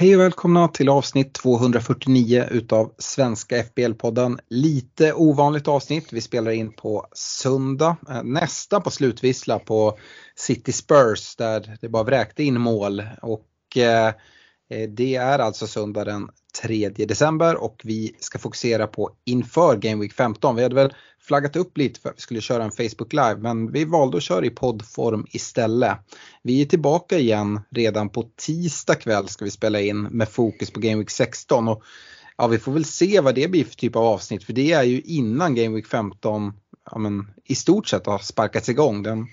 Hej och välkomna till avsnitt 249 utav Svenska FBL-podden. Lite ovanligt avsnitt. Vi spelar in på söndag, eh, Nästa nästan på slutvissla på City Spurs där det bara vräkte in mål. Och eh, eh det är alltså söndag den 3 december och vi ska fokusera på inför Game Week 15. Vi hade väl flaggat upp lite för att vi skulle köra en Facebook Live men vi valde att köra i poddform istället. Vi är tillbaka igen redan på tisdag kväll ska vi spela in med fokus på Game Week 16 och ja, vi får väl se vad det blir för typ av avsnitt för det är ju innan Game Week 15 ja, men, i stort sett har sparkats igång. Den,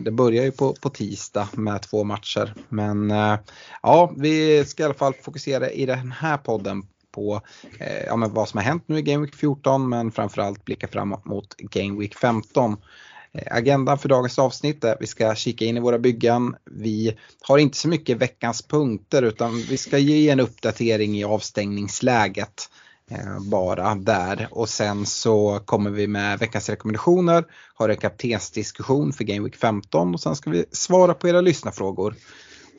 det börjar ju på, på tisdag med två matcher men eh, ja, vi ska i alla fall fokusera i den här podden på eh, ja, men vad som har hänt nu i Game Week 14 men framförallt blicka framåt mot Game Week 15. Eh, agendan för dagens avsnitt är att vi ska kika in i våra byggen. Vi har inte så mycket veckans punkter utan vi ska ge en uppdatering i avstängningsläget eh, bara där och sen så kommer vi med veckans rekommendationer, har en kaptensdiskussion för Game Week 15 och sen ska vi svara på era lyssnarfrågor.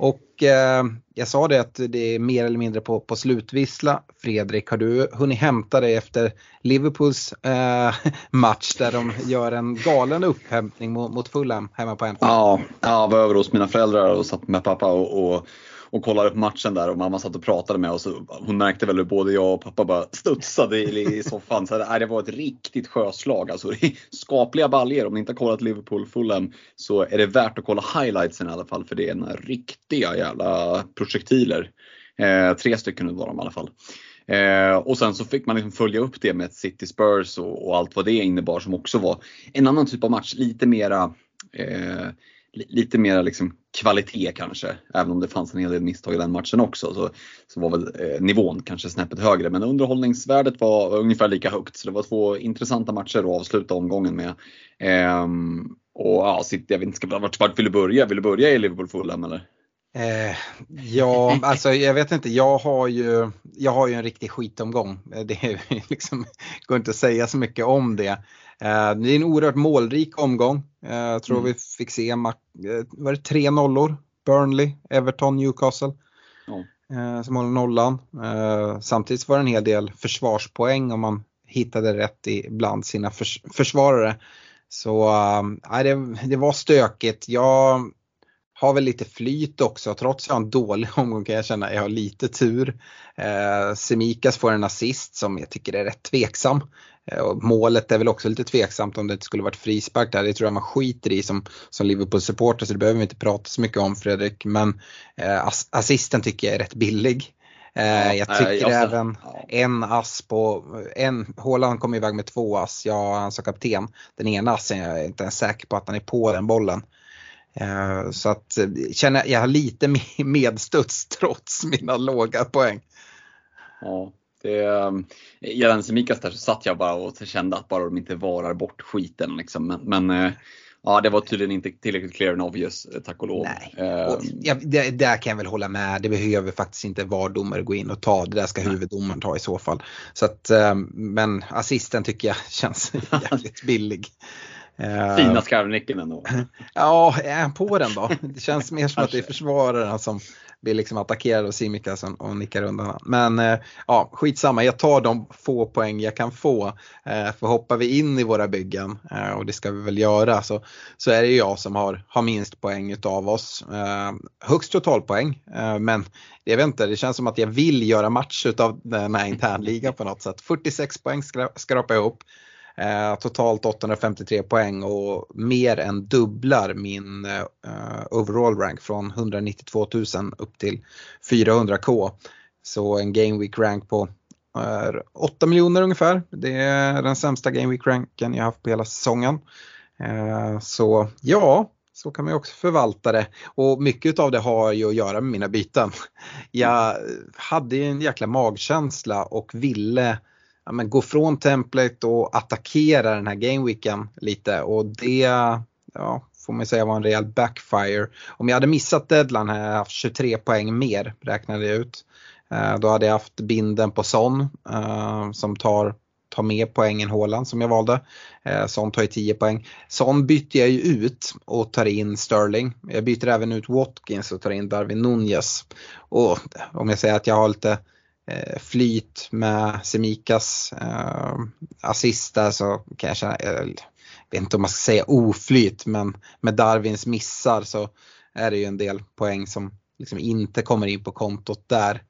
Och eh, jag sa det att det är mer eller mindre på, på slutvissla. Fredrik, har du hunnit hämta dig efter Liverpools eh, match där de gör en galen upphämtning mot, mot Fulham hemma på Anfield? Ja, jag var över hos mina föräldrar och satt med pappa och, och, och kollade upp matchen där och mamma satt och pratade med oss. Hon märkte väl hur både jag och pappa bara studsade i, i soffan. Så det, det var ett riktigt sjöslag. Alltså, skapliga baljer. Om ni inte har kollat Liverpool Fulham så är det värt att kolla highlightsen i alla fall för det är några riktiga jävla projektiler. Eh, tre stycken var de i alla fall. Eh, och sen så fick man liksom följa upp det med ett City Spurs och, och, allt vad det innebar som också var en annan typ av match. Lite mera eh, lite mer liksom kvalitet kanske. Även om det fanns en hel del misstag i den matchen också så, så var väl eh, nivån kanske snäppet högre. Men underhållningsvärdet var ungefär lika högt. Så det var två intressanta matcher att avsluta omgången med. Ehm, och ja, jag vet inte, vart, vart vill du börja? Vill du börja i Liverpool Fulham eller? Eh, ja, alltså jag vet inte. Jag har ju, jag har ju en riktig skitomgång. Det är liksom, går inte att säga så mycket om det. Eh, det är en oerhört målrik omgång. Eh, jag tror mm. vi fick se, eh, var det tre nollor? Burnley, Everton, Newcastle. Mm. Som håller nollan. Samtidigt var det en hel del försvarspoäng om man hittade rätt i bland sina förs försvarare. Så äh, det, det var stökigt. Jag har väl lite flyt också. Trots att jag har en dålig omgång kan jag känna jag har lite tur. Eh, Semikas får en assist som jag tycker är rätt tveksam. Eh, målet är väl också lite tveksamt om det skulle varit frispark där. Det tror jag man skiter i som, som Liverpool-supporter så det behöver vi inte prata så mycket om Fredrik. Men eh, assisten tycker jag är rätt billig. Eh, jag tycker jag även en ass på, en, Håland kom iväg med två ass, jag han som kapten. Den ena assen jag är inte ens säker på att han är på den bollen. Eh, så att känner jag har lite medstuds trots mina låga poäng. Ja, det, ehm, gällande Semikas där så satt jag bara och kände att bara de inte varar bort skiten liksom. Men, men eh, ja, det var tydligen inte tillräckligt clear and obvious, eh, tack och lov. Nej. Och, ja, det, där kan jag väl hålla med. Det behöver faktiskt inte VAR-domare gå in och ta. Det där ska huvuddomaren ta i så fall. Så att, ehm, men assisten tycker jag känns jävligt billig. Eh, Fina skarvnicken ändå. Ja, är han på den då? Det känns mer som att det är försvararen som blir liksom attackerad av Simikas och nickar undan. Men eh, ja, skitsamma, jag tar de få poäng jag kan få. Eh, för hoppar vi in i våra byggen, och det ska vi väl göra, så, så är det jag som har, har minst poäng utav oss. Högst totalpoäng, men jag vet inte, det känns som att jag vill göra match utav den här internligan på något sätt. 46 poäng skrapar jag ihop. Eh, totalt 853 poäng och mer än dubblar min eh, overall rank från 192 000 upp till 400k. Så en game week rank på eh, 8 miljoner ungefär. Det är den sämsta game week ranken jag haft på hela säsongen. Eh, så ja, så kan man ju också förvalta det. Och mycket av det har ju att göra med mina byten. Jag hade en jäkla magkänsla och ville ja, men gå från template och attackera den här gameweeken lite och det, ja, får man säga var en rejäl backfire. Om jag hade missat deadline hade jag haft 23 poäng mer räknade jag ut. Eh, då hade jag haft binden på Son eh, som tar, ta med poängen Håland som jag valde. Eh, Son tar ju 10 poäng. Son bytte jag ju ut och tar in Sterling. Jag byter även ut Watkins och tar in Darwin Nunez. Och om jag säger att jag har lite Eh, flyt med Semikas eh, assist där så kan jag känna, jag vet inte om man ska säga oflyt men med Darwins missar så är det ju en del poäng som liksom inte kommer in på kontot där.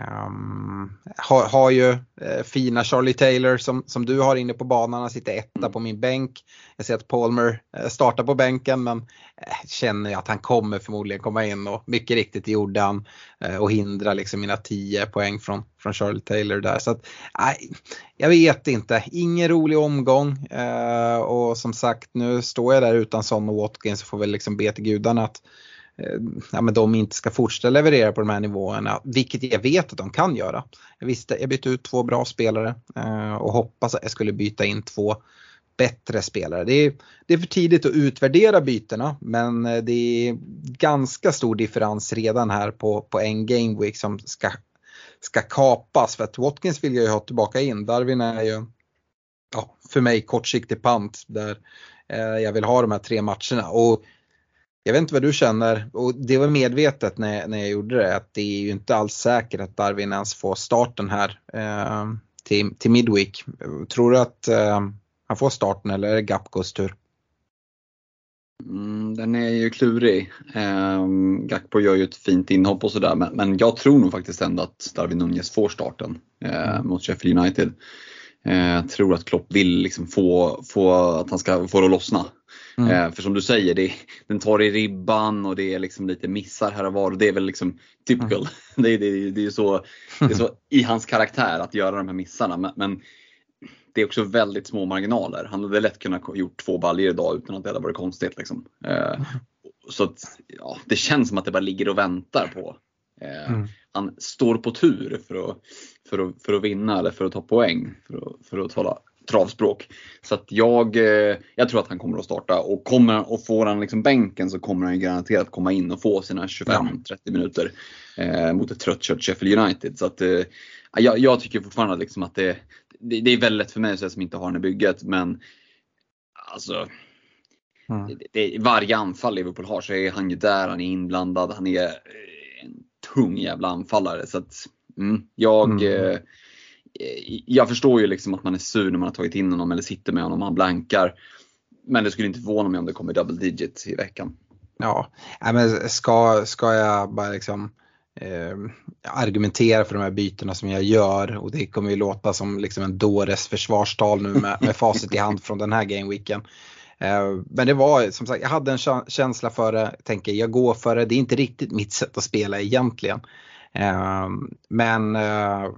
Um, har, har ju eh, fina Charlie Taylor som, som du har inne på banan, han sitter etta mm. på min bänk. Jag ser att Palmer eh, startar på bänken men eh, känner att han kommer förmodligen komma in och mycket riktigt gjorde han eh, och hindra liksom mina 10 poäng från, från Charlie Taylor där. Så att, jag vet inte, ingen rolig omgång eh, och som sagt nu står jag där utan Son och Watkins och får väl liksom be till gudarna att Eh, ja, men de inte ska fortsätta leverera på de här nivåerna, vilket jag vet att de kan göra. Jag, visste, jag bytte ut två bra spelare eh, och hoppas att jag skulle byta in två bättre spelare. Det är, det är för tidigt att utvärdera bytena men eh, det är ganska stor differens redan här på, på en game week som ska, ska kapas för att Watkins vill jag ju ha tillbaka in. Darwin är ju ja, för mig kortsiktig pant där eh, jag vill ha de här tre matcherna. Och jag vet inte vad du känner och det var medvetet när, när jag gjorde det att det är ju inte alls säkert att Darwin ens får starten här eh, till, till Midweek. Tror du att eh, han får starten eller är det Gapkos tur? Mm, den är ju klurig. Eh, Gakpo gör ju ett fint inhopp och sådär men, men jag tror nog faktiskt ändå att Darwin Nunez får starten eh, mm. mot Sheffield United. Jag eh, tror att Klopp vill liksom få, få att han ska få det att lossna. Mm. Eh, för som du säger, det, den tar i ribban och det är liksom lite missar här och var. Och det är väl liksom typical. Mm. Det, det, det, är så, det är så i hans karaktär att göra de här missarna. Men, men, det är också väldigt små marginaler. Han hade lätt kunnat gjort två baljor idag utan att det hade varit konstigt. Liksom. Eh, så att, ja, det känns som att det bara ligger och väntar på. Eh, mm. Han står på tur för att, för, att, för att vinna eller för att ta poäng. För att, för att tala travspråk. Så att jag, eh, jag tror att han kommer att starta och kommer och får han liksom bänken så kommer han garanterat komma in och få sina 25-30 minuter eh, mot ett tröttkört Sheffield United. Så att, eh, jag, jag, tycker fortfarande liksom att det, det, det, är väldigt för mig som inte har den i bygget men alltså mm. det, det, varje anfall Liverpool har så är han ju där, han är inblandad, han är eh, en tung jävla anfallare. Så att, mm, jag mm. Eh, Eh, jag förstår ju liksom att man är sur när man har tagit in honom eller sitter med honom och han blankar. Men det skulle inte förvåna mig om det kommer double digit i veckan. Ja, men ska, ska jag bara liksom eh, argumentera för de här bytena som jag gör och det kommer ju låta som liksom en dåres försvarstal nu med, med facit i hand från den här gameweeken. Eh, men det var som sagt, jag hade en känsla för det, tänker jag går för det, det är inte riktigt mitt sätt att spela egentligen. Eh, men eh,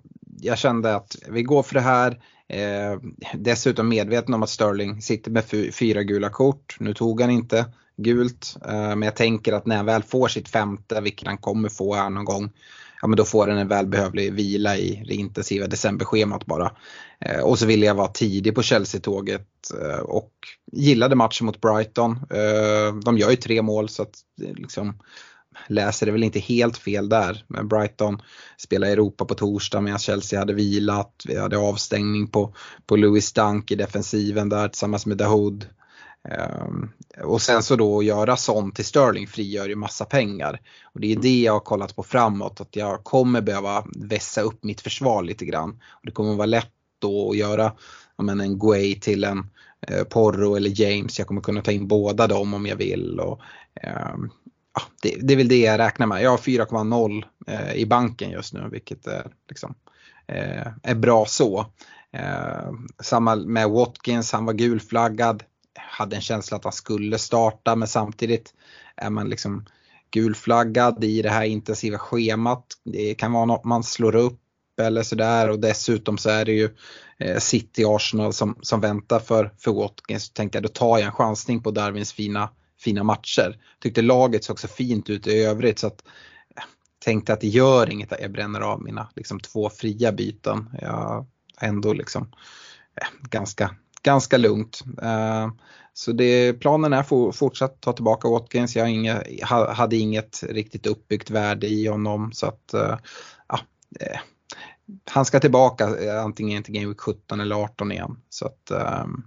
jag kände att vi går för det här. Eh, dessutom medveten om att Sterling sitter med fyra gula kort. Nu tog han inte gult eh, men jag tänker att när han väl får sitt femte, vilket han kommer få här någon gång, ja men då får han en välbehövlig vila i det intensiva decemberschemat bara. Eh, och så ville jag vara tidig på Chelsea-tåget eh, och gillade matchen mot Brighton. Eh, de gör ju tre mål så att liksom läser det väl inte helt fel där. Men Brighton spelar Europa på torsdag medan Chelsea hade vilat. Vi hade avstängning på, på Louis Dunk i defensiven där tillsammans med Dahoud. Um, och sen så då göra sånt till Sterling frigör ju massa pengar. Och det är det jag har kollat på framåt, att jag kommer behöva vässa upp mitt försvar lite grann. Och det kommer vara lätt då att göra men, en Guay till en eh, Porro eller James. Jag kommer kunna ta in båda dem om jag vill. Och, um, det, det, är väl det jag räknar med. Jag har 4,0 eh, i banken just nu vilket är, liksom, eh, är bra så. Eh, samma med Watkins, han var gulflaggad. Hade en känsla att han skulle starta men samtidigt är man liksom gulflaggad i det här intensiva schemat. Det kan vara något man slår upp eller sådär och dessutom så är det ju eh, City Arsenal som, som väntar för, för Watkins. Då tänkte jag då tar jag en chansning på Darwins fina fina matcher. Tyckte laget såg så fint ut i övrigt så att jag tänkte att det gör inget att jag bränner av mina liksom, två fria byten. Jag ändå liksom eh, ganska, ganska lugnt. Uh, så det, planen är for, fortsatt ta tillbaka Watkins. Jag inga, hade inget riktigt uppbyggt värde i honom så att ja, han ska tillbaka antingen till Game Week 17 eller 18 igen. Så att, um,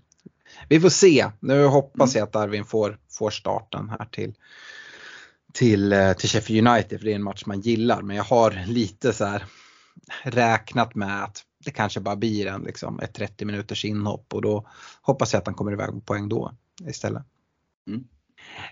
vi får se. Nu hoppas jag att Arvin får, får starten här till, till, eh, till Sheffield United för det är en match man gillar. Men jag har lite så här räknat med att det kanske bara blir en, liksom, ett 30 minuters inhopp och då hoppas jag att han kommer iväg på poäng då istället. Mm.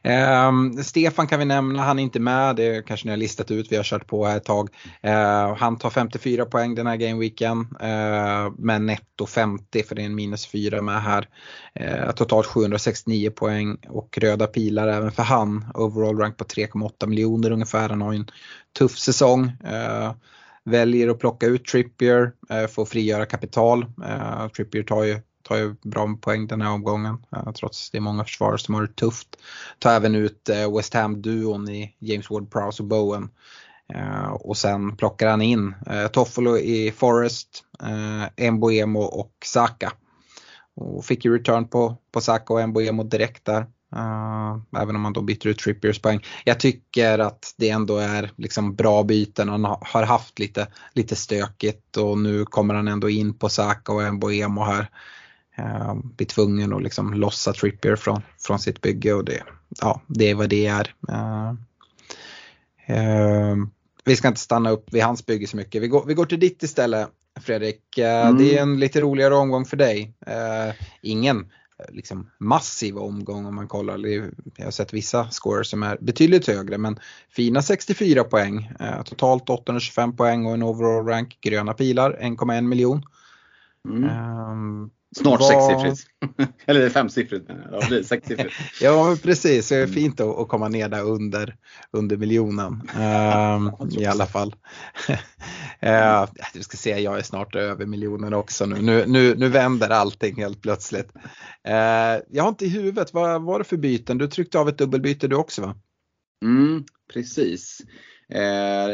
Eh, Stefan kan vi nämna, han är inte med, det kanske ni har listat ut, vi har kört på här ett tag. Eh, han tar 54 poäng den här gameweeken, eh, men netto 50 för det är en minus 4 med här. Eh, totalt 769 poäng och röda pilar även för han. Overall rank på 3,8 miljoner ungefär, han har ju en tuff säsong. Ehm, väljer att plocka ut Trippier eh, för att frigöra kapital. Eh, Trippier tar ju, tar ju bra poäng den här omgången trots trots det är många försvarare som har det tufft. Tar även ut eh, West Ham-duon i James Ward-Prowse och Bowen. Eh, och sen plockar han in Toffolo i Forest, Mboemo och Saka. Och fick ju return på, på Saka och Mboemo direkt där. Uh, även om man då byter ut Trippiers poäng. Jag tycker att det ändå är liksom bra byten. Han har haft lite, lite stökigt och nu kommer han ändå in på Saka och Mboemo här. Uh, blir tvungen att liksom lossa Trippier från, från sitt bygge och det, ja, det är vad det är. Uh, vi ska inte stanna upp vid hans bygge så mycket. Vi går, vi går till ditt istället Fredrik. Mm. Det är en lite roligare omgång för dig. ingen liksom massiv omgång om man kollar. Jag har sett vissa scores som är betydligt högre men fina 64 poäng. Eh, totalt 825 poäng och en overall rank gröna pilar 1,1 miljon. Mm. Snart var... sexsiffrigt. Eller femsiffrigt menar jag. Ja, sexsiffrigt. ja precis, det är fint att, komma ner där under, under miljonen. Um, I alla fall. uh, du ska se, jag är snart över miljonen också nu. Nu, nu, nu vänder allting helt plötsligt. Uh, jag har inte i huvudet, vad var det för byten? Du tryckte av ett dubbelbyte du också va? Mm, precis. Uh,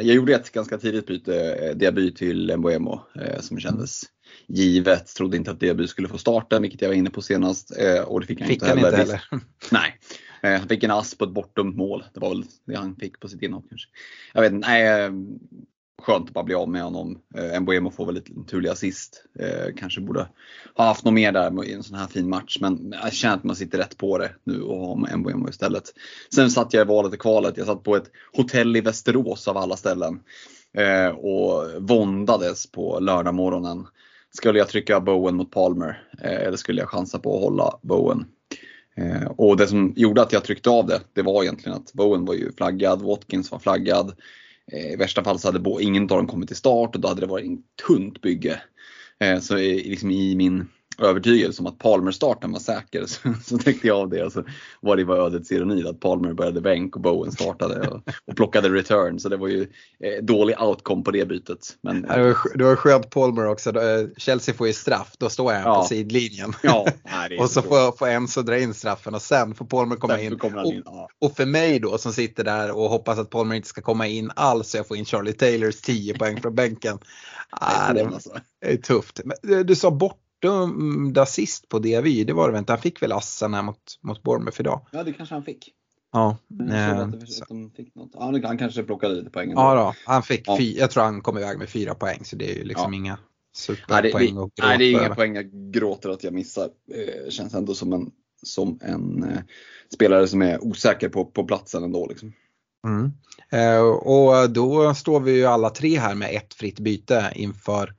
jag gjorde ett ganska tidigt byte, debut till Mboemo som kändes givet. Trodde inte att Deby skulle få starten, vilket jag var inne på senast. Eh, och det fick han fick inte heller. Inte heller. Nej. Eh, han fick en ass på ett bortdömt mål. Det var väl det han fick på sitt inhopp kanske. Jag vet inte, nej, eh, skönt att bara bli av med honom. Eh, Mbuemo får väl lite turlig assist. Eh, kanske borde ha haft något mer där i en sån här fin match. Men jag känner att man sitter rätt på det nu och har med Mbuemo istället. Sen satt jag i valet och kvalet. Jag satt på ett hotell i Västerås av alla ställen. Eh, och våndades på lördagmorgonen. Skulle jag trycka Bowen mot Palmer eh, eller skulle jag chansa på att hålla Bowen? Eh, och det som gjorde att jag tryckte av det, det var egentligen att Bowen var ju flaggad, Watkins var flaggad. Eh, I värsta fall så hade ingen av dem kommit till start och då hade det varit ett tunt bygge. Så liksom i min övertygelse om att Palmer-starten var säker så, så täckte jag av det och så var det var ödets ironi att Palmer började bänk och Bowen startade och, och plockade return. Så det var ju eh, dålig outcome på det bytet. Men, det, var, det var skönt Palmer också. Eh, Chelsea får ju straff, då står jag ja. på sidlinjen. Ja, nej, och så får, får Enzo dra in straffen och sen får Palmer komma in. in. Ja. Och, och, för mig då som sitter där och hoppas att Palmer inte ska komma in alls så jag får in Charlie Taylors 10 poäng från bänken. Ah, det, alltså. det är tufft. Men, eh, du sa bort dömd assist på DVY, det var det väl inte? Han fick väl assen här mot, mot Bournemouth idag? Ja, det kanske han fick. Ja. Att, att. Ja, han kanske plockade lite poäng. Ja, då. han fick ja. Fy, jag tror han kom iväg med fyra poäng så det är ju liksom ja. inga superpoäng nej, det, nej, det är inga poäng jag gråter att jag missar. Eh, känns ändå som en, som en eh, spelare som är osäker på, på platsen ändå. Liksom. Mm. Eh, och då står vi ju alla tre här med ett fritt byte inför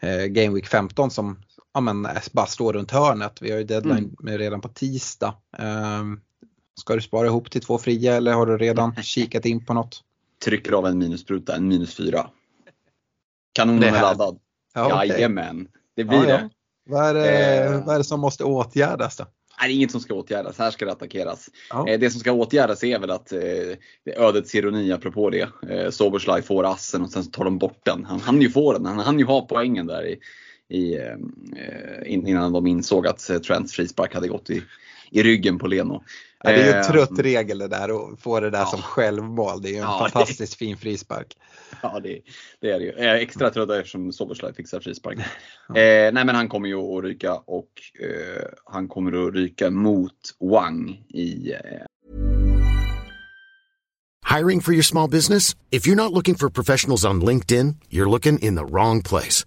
eh, Game Week 15 som ja, men, eh, bara står runt hörnet. Vi har ju deadline mm. redan på tisdag. Um, ska du spara ihop till två fria eller har du redan kikat in på något? Trycker av en minusspruta, en minus fyra. Kanonen är laddad. Ja, okay. Jajamän, det blir ja, det. Ja. Vad, är det eh. vad är det som måste åtgärdas då? Nej, det är inget som ska åtgärdas. Här ska det attackeras. Ja. Eh, det som ska åtgärdas är väl att eh, ödets ironi apropå det. Soberslaj får assen och sen tar de bort den. Han hann ju få den. Han hann ju ha poängen där i, i, eh, innan de insåg att Trents frispark hade gått i, i ryggen på Leno. Ja, det är ju en Eh, trött regel det där att få det där Ja. som självmål. Det är ju en Ja, det- fantastiskt fin frispark. Ja, det, det är det ju. Jag är extra trött eftersom Soboslaj fixar frispark. Eh, nej, men han kommer ju att ryka och eh, han kommer att ryka mot Wang i eh, Hiring for your small business? If you're not looking for professionals on LinkedIn, you're looking in the wrong place.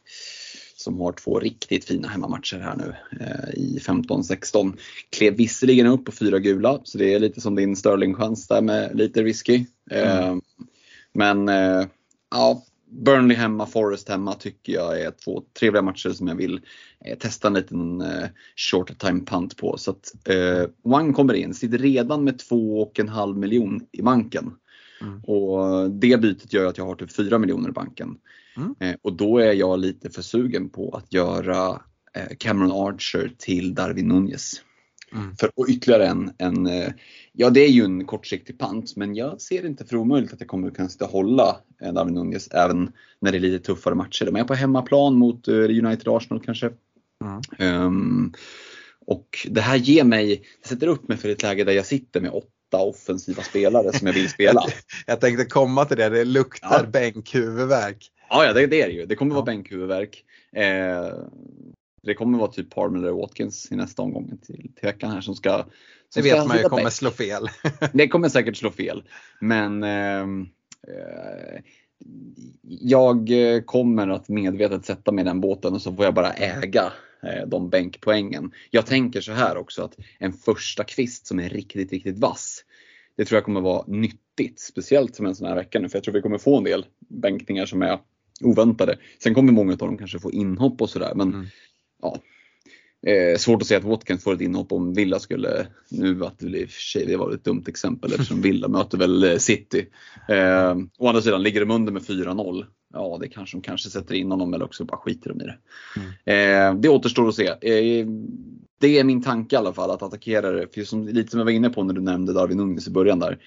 Som har två riktigt fina hemmamatcher här nu eh, i 15-16. Klev visserligen upp på fyra gula, så det är lite som din Sterling-chans där med lite risky. Eh, Men eh, ja, Burnley hemma, Forest hemma tycker jag är två trevliga matcher som jag vill eh, testa en liten eh, short time punt på. Så att eh, Wang kommer in, sitter redan med två och en halv miljon i banken. Och det bytet gör att jag har typ 4 miljoner i banken. Mm. Eh, och då är jag lite för sugen på att göra eh, Cameron Archer till Darwin Nunez. Mm. För och ytterligare en, en, eh, ja det är ju en kortsiktig pant men jag ser inte för omöjligt att jag kommer kunna sitta och hålla Darwin Nunez även när det är lite tuffare matcher. De är på hemmaplan mot United Arsenal kanske. Mm. Ehm, och det här ger mig, det sätter upp mig för ett läge där jag sitter med åtta offensiva spelare som jag vill spela. Jag tänkte komma till det, det luktar Ja. bänkhuvudvärk. Ja, ja det, det är det ju. Det kommer vara bänkhuvudvärk. Eh, det kommer vara typ Parmer eller Watkins i nästa omgång till, till veckan här som ska Det som vet ska man ju kommer bäst. slå fel. Det kommer säkert slå fel. Men ehm, eh, jag kommer att medvetet sätta mig i den båten och så får jag bara äga eh, de bänkpoängen. Jag tänker så här också att en första kvist som är riktigt, riktigt vass. Det tror jag kommer vara nyttigt, speciellt som en sån här vecka nu. För jag tror vi kommer få en del bänkningar som är oväntade. Sen kommer många av dem kanske få inhopp och sådär. Men Mm. ja, Eh, svårt att säga att Watkins får ett inhopp om Villa skulle, nu att det i och för sig det var ett dumt exempel eftersom Villa möter väl eh, City. Eh, å andra sidan, ligger de under med 4-0, ja det kanske de kanske sätter in honom eller också bara skiter de i det. Eh, det återstår att se. Eh, det är min tanke i alla fall att attackera det, för som, lite som jag var inne på när du nämnde Darwin Nunez i början där.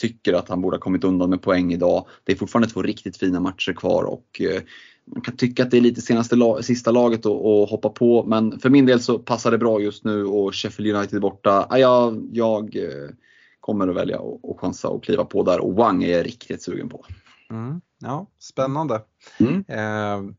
Tycker att han borde ha kommit undan med poäng idag. Det är fortfarande två riktigt fina matcher kvar och eh, man kan tycka att det är lite senaste la- sista laget att, hoppa på men för min del så passar det bra just nu och Sheffield United borta. Ja, jag, jag eh, kommer att välja att chansa och kliva på där och Wang är jag riktigt sugen på. Mm. Ja, spännande. Mm.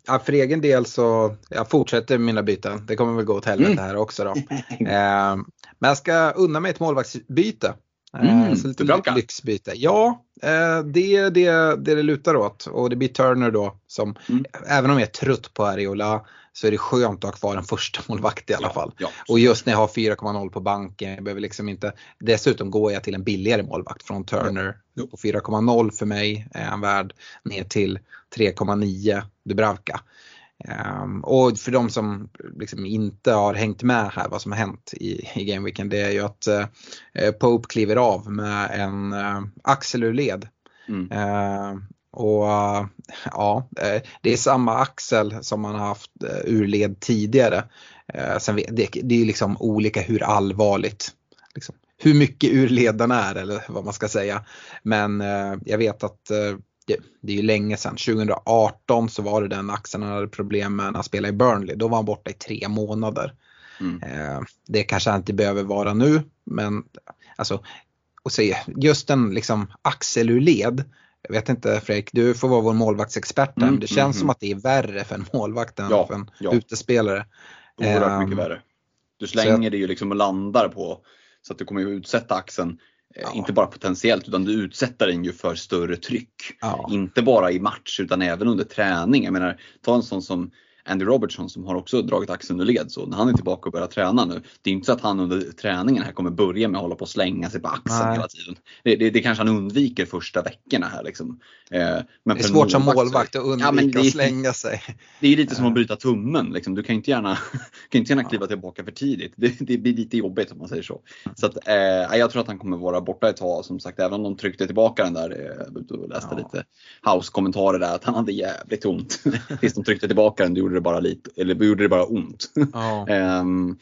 Eh, för egen del så jag fortsätter mina byten. Det kommer väl gå åt helvete Mm. här också då. Eh, men jag ska unna mig ett målvaktsbyte. Eh, Mm, så lite Dubravka. lyxbyte. Ja, eh, det är det, det det lutar åt. Och det blir Turner då som, Mm. även om jag är trött på Ariola så är det skönt att ha kvar en första målvakt i alla fall. Ja, Och just när jag har 4,0 på banken, jag behöver liksom inte, dessutom går jag till en billigare målvakt från Turner. På 4,0 för mig är han värd ner till 3,9 Dubravka. Ehm, och för de som liksom inte har hängt med här vad som har hänt i, i Gameweeken det är ju att eh, Pope kliver av med en eh, axel ur led. Mm. Eh, och ja, eh, det är samma axel som man har haft ur led tidigare. Sen det, det är liksom olika hur allvarligt, liksom, hur mycket ur led den är eller vad man ska säga. Men eh, jag vet att eh, det, det är ju länge sedan, 2018 så var det den axeln han hade problem med när han spelade i Burnley. Då var han borta i tre månader. Mm. Eh, det kanske han inte behöver vara nu men alltså och se, just en liksom axel ur led. Jag vet inte Fredrik, du får vara vår målvaktsexpert här, Mm, men det känns mm, som att det är värre för en målvakt än Ja, för en ja. utespelare. Oerhört Ehm, mycket värre. Du slänger det ju liksom och landar på så att du kommer ju utsätta axeln, Ja. inte bara potentiellt utan du utsätter den ju för större tryck. Ja. Inte bara i match utan även under träning. Jag menar, ta en sån som Andy Robertson som har också dragit axeln ur led. Så när han är tillbaka och börjar träna nu, det är inte så att han under träningen här kommer börja med att hålla på och slänga sig på axeln Nej. hela tiden. Det, det, det kanske han undviker första veckorna här liksom. Eh, men Det är svårt som så- målvakt att undvika Ja, det- att slänga sig. Det är lite som att bryta tummen. Liksom. Du kan inte gärna, kan inte gärna kliva tillbaka för tidigt. Det, det blir lite jobbigt om man säger så. Så att, eh, jag tror att han kommer vara borta ett tag. Som sagt, även om de tryckte tillbaka den där. Eh, läste Ja. lite house-kommentarer där att han hade jävligt ont. Tills de tryckte tillbaka den, då gjorde det bara lite, eller gjorde det bara ont. Ja. Ehm,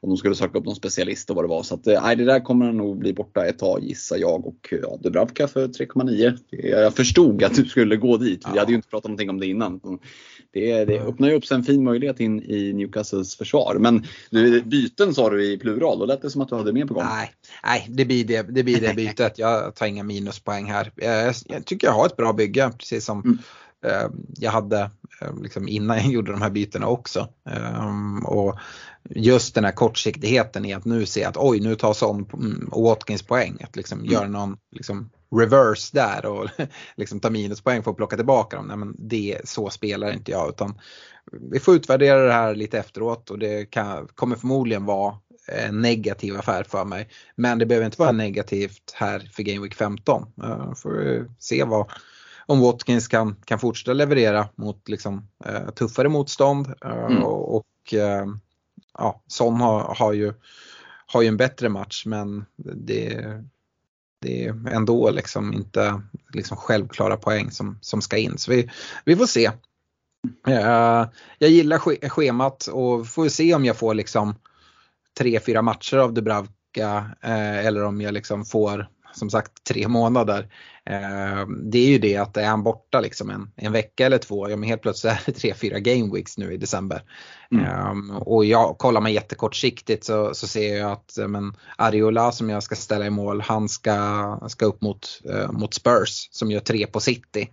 om de skulle söka upp någon specialist och vad det var. Så att, eh, nej, det där kommer nog bli borta ett tag gissar jag. Och ja, Dubravka för 3,9. Jag förstod att du skulle gå dit. Vi Ja. hade ju inte pratat någonting om det innan. Det, det öppnar ju upp sig en fin möjlighet in i Newcastles försvar. Men du, byten sa du i plural, då lät det som att du hade mer på gång. Nej, nej det, blir det, det blir det bytet. Jag tar inga minuspoäng här. Jag, jag tycker jag har ett bra bygge precis som Mm. Eh, jag hade eh, liksom innan jag gjorde de här bytena också. Ehm, och just den här kortsiktigheten i att nu se att oj nu tar Son mm, Watkins poäng. Att liksom Mm. göra någon liksom, reverse där och liksom ta minuspoäng för att plocka tillbaka dem. Nej, men det, så spelar inte jag utan vi får utvärdera det här lite efteråt och det kan, kommer förmodligen vara en negativ affär för mig. Men det behöver inte vara negativt här för Game Week 15. Uh, får vi se vad, om Watkins kan, kan fortsätta leverera mot liksom, eh, tuffare motstånd. eh, Mm. och och eh, ja, Son har, har, ju, har ju en bättre match men det, det är ändå liksom inte liksom självklara poäng som, som ska in. Så vi, vi får se. Eh, jag gillar sch- schemat och får se om jag får liksom tre, fyra matcher av Dubravka eh, eller om jag liksom får som sagt tre månader. Eh, det är ju det att är han borta liksom en, en vecka eller två, ja men helt plötsligt är det tre, fyra game weeks nu i december. Mm. Ehm, och jag, kollar man jättekortsiktigt så, så ser jag att men, Ariola som jag ska ställa i mål, han ska, ska upp mot, eh, mot Spurs som gör tre på City.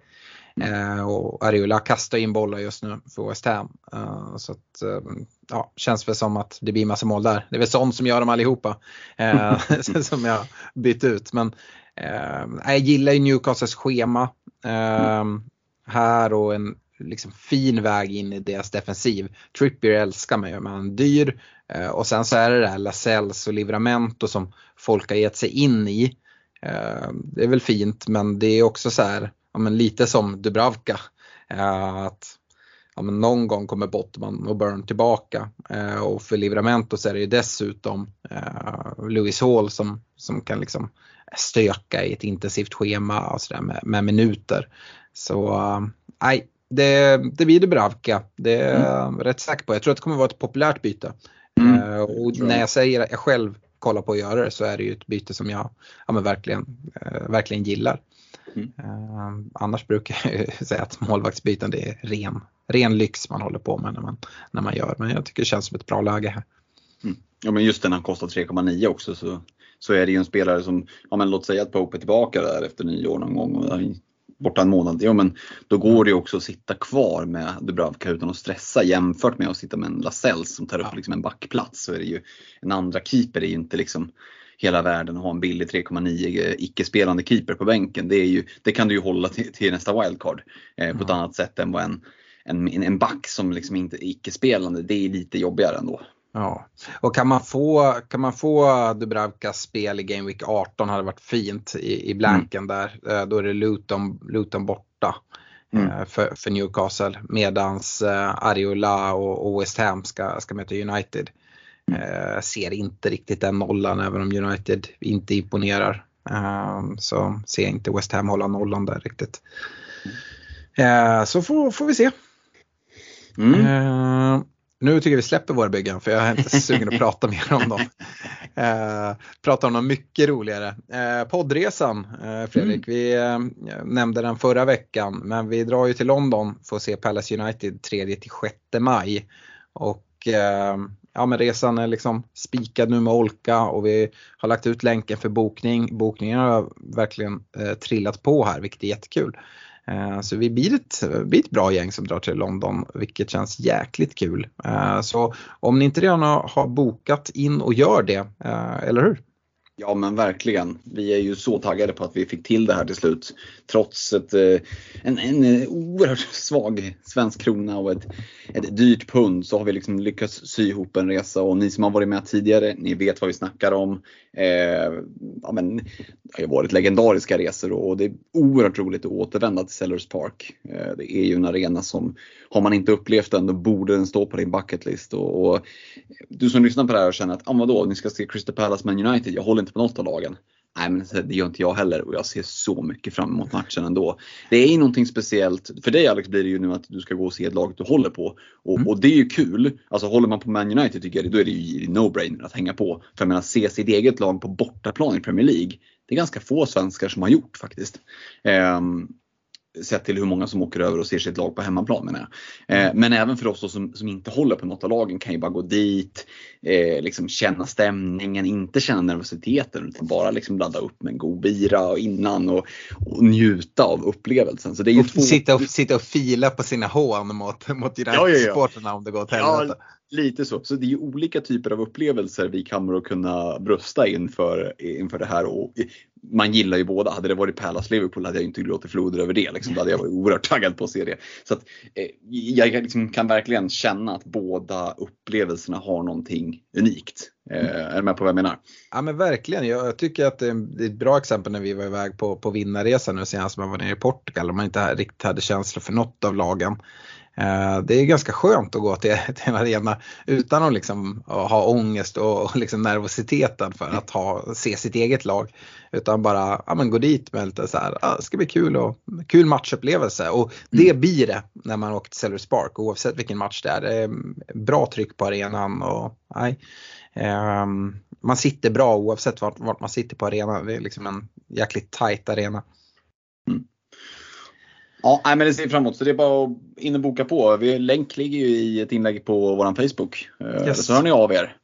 Eh, och Ariola kastar in bollar just nu för West Ham. Eh, så att, eh, ja, känns väl som att det blir massa mål där. Det är väl sånt som gör dem allihopa. Eh, som jag bytt ut. Men eh, jag gillar ju Newcastles schema. Eh, här och en liksom, fin väg in i deras defensiv. Trippier älskar mig, men han är dyr. Och sen så är det det här Lasells och Livramento som folk har gett sig in i. Det är väl fint men det är också så här, ja, men lite som Dubravka. Eh, att ja, men någon gång kommer Bottman och Burn tillbaka. Eh, och för Livramento så är det ju dessutom eh, Lewis Hall som, som kan liksom stöka i ett intensivt schema och så med, med minuter. Så eh, nej, det, det blir Dubravka. Det är jag rätt säker på. Jag tror att det kommer vara ett populärt byte. Mm. Eh, och jag. när jag säger att jag själv kollar på att göra det så är det ju ett byte som jag ja, verkligen, eh, verkligen gillar. Mm. Eh, annars brukar jag säga att målvaktsbyten det är ren, ren lyx man håller på med när man, när man gör. Men jag tycker det känns som ett bra läge här. Ja men just den han kostar 3,9 också så, så är det ju en spelare som, ja men låt säga att Pope är tillbaka där efter nyår någon gång och borta en månad. Ja men då går det ju också att sitta kvar med Dubravka utan att stressa jämfört med att sitta med en Lascelles som tar upp Ja. liksom en backplats. Så är det ju, en andra keeper är ju inte liksom hela världen att ha en billig 3,9 icke-spelande keeper på bänken. Det, är ju, det kan du ju hålla till, till nästa wildcard eh, på ett Ja. annat sätt än vad en, en, en back som liksom inte är icke-spelande, det är lite jobbigare ändå. Ja, och kan man få, kan man få Dubravkas spel i Game Week 18 hade varit fint i, i blanken där. Eh, Då är det Luton, Luton borta Mm. eh, för, för Newcastle medans eh, Ariola och, och West Ham ska, ska möta United. Eh, ser inte riktigt den nollan även om United inte imponerar. Eh, så ser jag inte West Ham hålla nollan där riktigt. Eh, så får, får vi se. Mm. Eh, nu tycker jag vi släpper våra byggen för jag är inte sugen att prata mer om dem. Eh, prata om något mycket roligare. Eh, poddresan eh, Fredrik, vi eh, nämnde den förra veckan men vi drar ju till London för att se Palace United 3 till 6 maj. Och eh, ja men resan är liksom spikad nu med Olka och vi har lagt ut länken för bokning. Bokningen har verkligen eh, trillat på här vilket är jättekul. Eh, Så vi blir ett, blir ett bra gäng som drar till London vilket känns jäkligt kul. Eh, Så om ni inte redan har har bokat in och gör det, eh, eller hur? Ja men verkligen. Vi är ju så taggade på att vi fick till det här till slut. Trots ett, eh, en, en eh, oerhört svag svensk krona och ett, ett dyrt pund så har vi liksom lyckats sy ihop en resa och ni som har varit med tidigare, ni vet vad vi snackar om. Eh, ja, men, det har ju varit legendariska resor och det är oerhört roligt att återvända till Sellers Park. Eh, det är ju en arena som, har man inte upplevt den, då borde den stå på din bucketlist. Och, och du som lyssnar på det här och känner att, ah, vadå, ni ska se Crystal Palace Man United, jag håller inte på något av lagen. Nej men det gör inte jag heller och jag ser så mycket fram emot matchen ändå. Det är ju någonting speciellt. För dig Alex blir det ju nu att du ska gå och se ett lag du håller på. Och, mm. och det är ju kul. Alltså håller man på Man United tycker jag då är det ju no-brainer att hänga på. För jag menar se sitt eget lag på bortaplan i Premier League. Det är ganska få svenskar som har gjort faktiskt. Um, sett till hur många som åker över och ser sitt lag på hemmaplan menar jag. Eh, mm. men även för oss som, som inte håller på något av lagen kan ju bara gå dit, eh, liksom känna stämningen, inte känna nervositeten utan bara liksom ladda upp med en god bira innan och, och njuta av upplevelsen. Så det är ju två... sitta, och, sitta och fila på sina hån mot, mot United-supportrarna ja, ja, ja. om det går åt helvete. Ja, Lite så. Så det är ju olika typer av upplevelser vi kommer att kunna brösta inför, inför det här. Och man gillar ju båda. Hade det varit Palace Liverpool hade jag inte gråtit floder över det. Liksom. Då hade jag varit oerhört taggad på att se det. Så att, eh, jag liksom kan verkligen känna att båda upplevelserna har någonting unikt. Eh, är du med på vad jag menar? Ja men verkligen. Jag tycker att eh, det är ett bra exempel när vi var iväg på, på vinnarresan nu senast man var nere i Portugal och man inte riktigt hade känsla för något av lagen. Eh, det är ganska skönt att gå till, till en arena utan att liksom ha ångest och liksom nervositeten för att ha, se sitt eget lag. Utan bara ja, men gå dit med lite så här, ja, det ska bli kul och kul matchupplevelse. Och det mm. blir det när man åker till Sellers Park oavsett vilken match det är. Det är bra tryck på arenan och nej, um, man sitter bra oavsett vart, vart, man sitter på arenan. Det är liksom en jäkligt tight arena. Ja, men det ser fram emot. Så det är bara att in och boka på. Vi, länk ligger ju i ett inlägg på vår Facebook. Eh, yes. Så hör ni av er.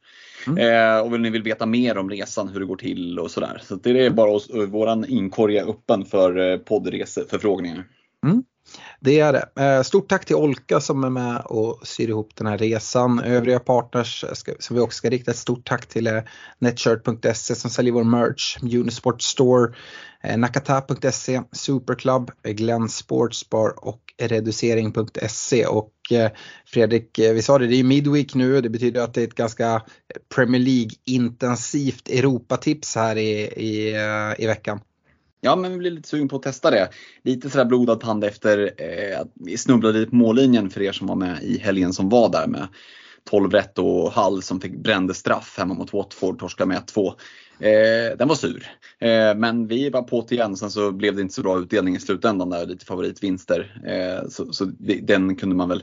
Mm. Eh, och om ni vill veta mer om resan, hur det går till och sådär. Så det är bara oss, våran inkorg är öppen för eh, poddreseförfrågningar. Mm. Det är det. Eh, stort tack till Olka som är med och syr ihop den här resan. Övriga partners som vi också ska rikta ett stort tack till är Netshirt.se som säljer vår merch, Unisport Store, eh, Nakata.se, Superclub, Glenn Sportsbar och Reducering.se. Och eh, Fredrik, vi sa det, det är Midweek nu. Det betyder att det är ett ganska Premier League-intensivt Europatips här i, i, i veckan. Ja, men vi blir lite sugen på att testa det. Lite sådär blodad tand efter eh, att vi snubblade lite på mållinjen för er som var med i helgen som var där med 12 rätt och Hall som fick brände straff hemma mot Watford, torskade med 1-2. Eh, den var sur. Eh, men vi var på till igen, sen så blev det inte så bra utdelning i slutändan där, lite favoritvinster. Eh, så, så den kunde man väl